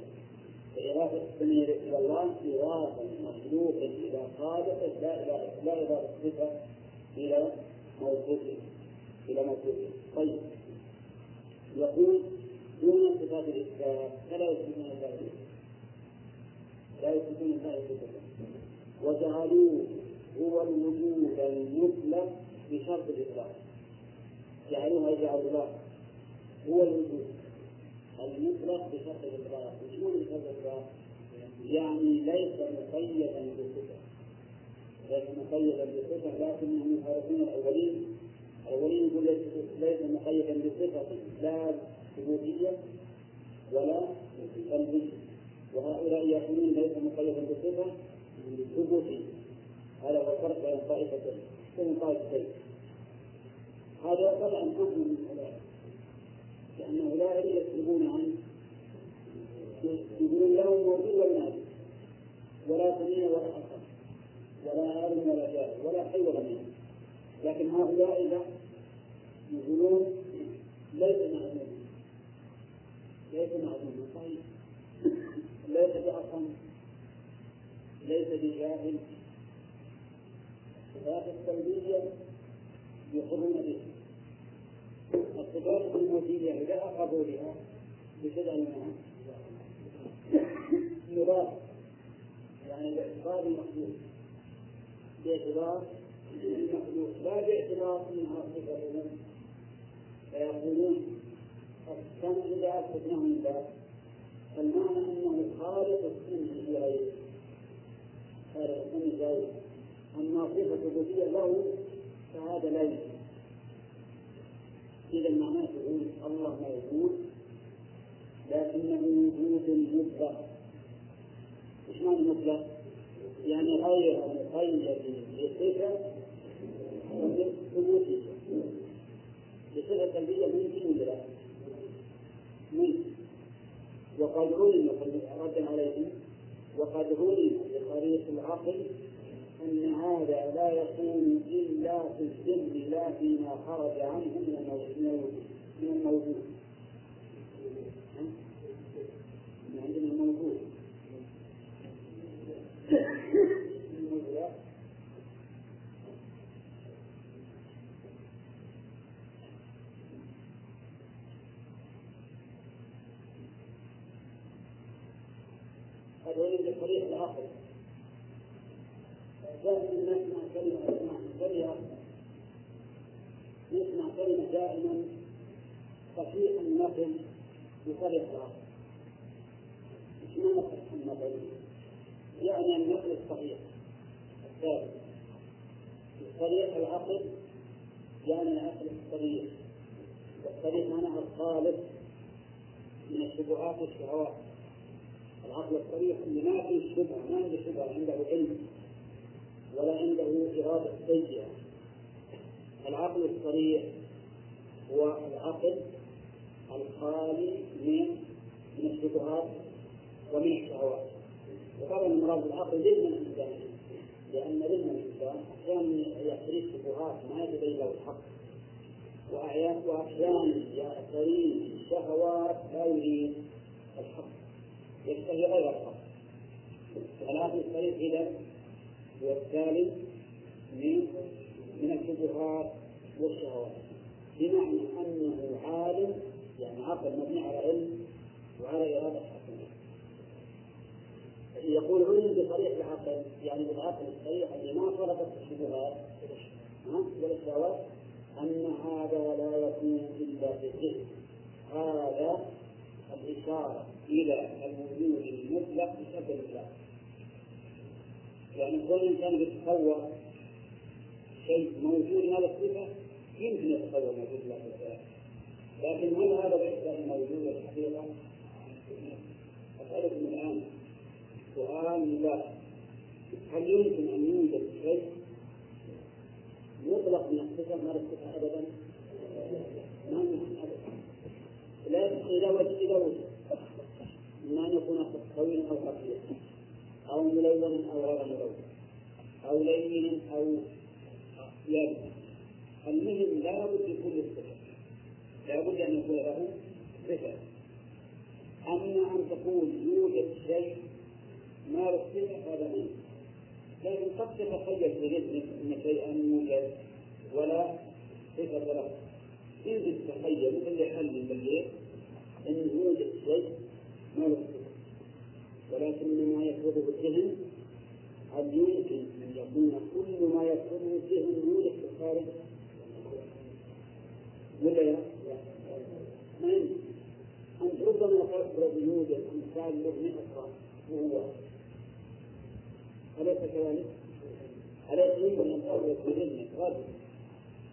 فإضافة السمع إلى الله إضافة مخلوق إلى خالقه لا إلى لا إضافة صفة إلى موصوفه إلى موصوفه طيب. يقول دون صفات الإثبات فلا يثبتون الله لا يثبتون الله وجعلوه هو الوجود المطلق بشرط الإطلاق جعلوها يجعل الله هو الوجود المطلق بشرط الإطلاق وشو بشرط الإطلاق؟ يعني ليس مقيدا بصفة ليس مقيدا بصفة لكنهم يخالفون الأولين الأولين مقيدا بصفة لا ثبوتية ولا سلبية وهؤلاء يقولون ليس مقيدا بصفة ثبوتية هذا هو الفرق بين طائفتين. بين طائفتين؟ هذا طبعا حكم من أولئك لأن أولئك يكتبون عنه يقولون له موجود ولا ولا سميع ولا حسن ولا عالم ولا جاهل ولا حي ولا ميت. لكن هؤلاء لا. يقولون ليس معلوما ليس معلوما طيب. ليس بأصم ليس بجاهل. الصفات السلبية يقرون بها الصفات الوجودية إذا أخذوا بها بشدة منها يضاف يعني باعتبار المخلوق باعتبار المخلوق لا باعتبار انها صفه فيقولون السمع إذا اثبتناه لله فالمعنى أنه خالق السمع لغيره خالق السمع لغيره أما صفه ثبوتيه له فهذا لا يمكن إذا معناه تقول الله موجود لكنه وجود مطلق إيش معنى مطلق؟ يعني غير مقيد بصفة بصفة سلبية ممكن ولا لا؟ ممكن وقد علم ردا عليهم وقد علم بطريق العقل أن هذا لا يكون إلا في السر لا فيما خرج عنه من الموجود من عندنا الموجود دائما نسمع كلمة نسمع كلمة دائما صحيح النقل بطريق العقل إيش معنى صحيح النقل؟ يعني النقل الصحيح. الثابت بطريق العقل يعني العقل الصريح. والصريح معناها الخالص من الشبهات والشهوات. العقل الصريح اللي ما فيه شبهة ما عنده شبهة عنده علم. ولا عنده إرادة سيئة العقل الصريح هو العقل الخالي من من الشبهات ومن الشهوات. وطبعا المراد بالعقل ذهن الإنسان. لأن ذهن الإنسان أحيانا يعتريه شبهات ما يتبين له الحق. وأحيانا يعتريه شهوات لا يريد الحق. يشتهي غير الحق. العقل الصريح إذا هو السالم من من الشبهات والشهوات. بمعنى أنه عالم يعني عقل مبني على علم وعلى إرادة حسنة يقول علم بطريق العقل يعني بالعقل الصريح اللي ما خلقت الشبهات والشهوات أن هذا لا يكون إلا في الذهن. هذا الإشارة إلى الوجود المطلق بسبب الله يعني كل إنسان يتصور شيء موجود هذا الصفة يمكن يتصور موجود الله في لكن هل هذا باعتبار موجود الحقيقة؟ أسألكم الآن سؤال لا هل يمكن أن يوجد شيء مطلق من الصفة ما الصفة أبدا؟ ما يمكن أبدا؟ لا إذا وجد إذا وجد. إما أن يكون طويلا أو خفيفا أو ملونا أو غير ملون أو لين أو يابس المهم لا بد يكون الصفة لا بد أن يكون له صفة. أما أن تقول يوجد شيء ما له صفة هذا منه لكن قد تتخيل في ذهنك أن شيئا يوجد ولا صفة له. يمكن تتخيل مثل حل بالليل أن يوجد شيء ما له صفة. ولكن ما يفرضه الذهن هل يمكن أن يكون كل ما يفرضه الذهن يوجد في الخارج؟ ولا لا؟ ما يمكن. أنت ربما تفرض يوجد له 100 رأس وهو أليس كذلك؟ أليس يمكن أن تفرض بذهنك رجل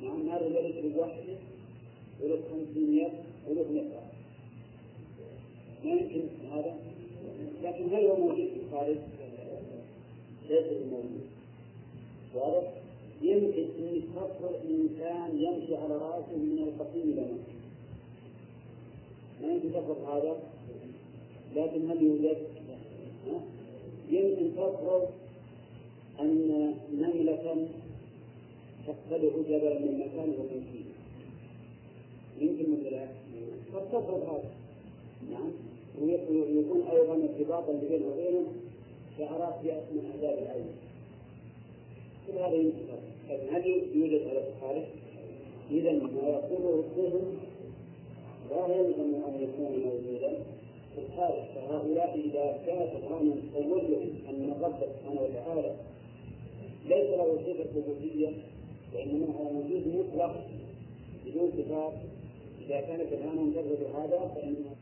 مع أن هذا الذي في وحده ولد 500 ولد 100 ما يمكن هذا؟ لكن هل هو موجود في الخارج؟ ليس موجود واضح؟ يمكن أن تفصل إنسان يمشي على رأسه من القصيم إلى مكة ما يمكن تفرض هذا لكن هل يوجد؟ يمكن تفرض أن نملة تقتلع جبلا من مكان ومن يمكن ولا لا؟ قد تفرض هذا نعم ويكون أيضا ارتباطا بينه وبينه شعرات من أعداد العين. كل هذا يمكن هل يوجد هذا الخارج؟ إذا ما يقوله الذهن لا يلزم أن يكون موجودا. الخارج فهؤلاء إذا كانت الآن توجه أن الرب سبحانه وتعالى ليس له صفة وجودية وإنما هو وجود مطلق بدون صفات. إذا كانت الآن مجرد هذا فإنه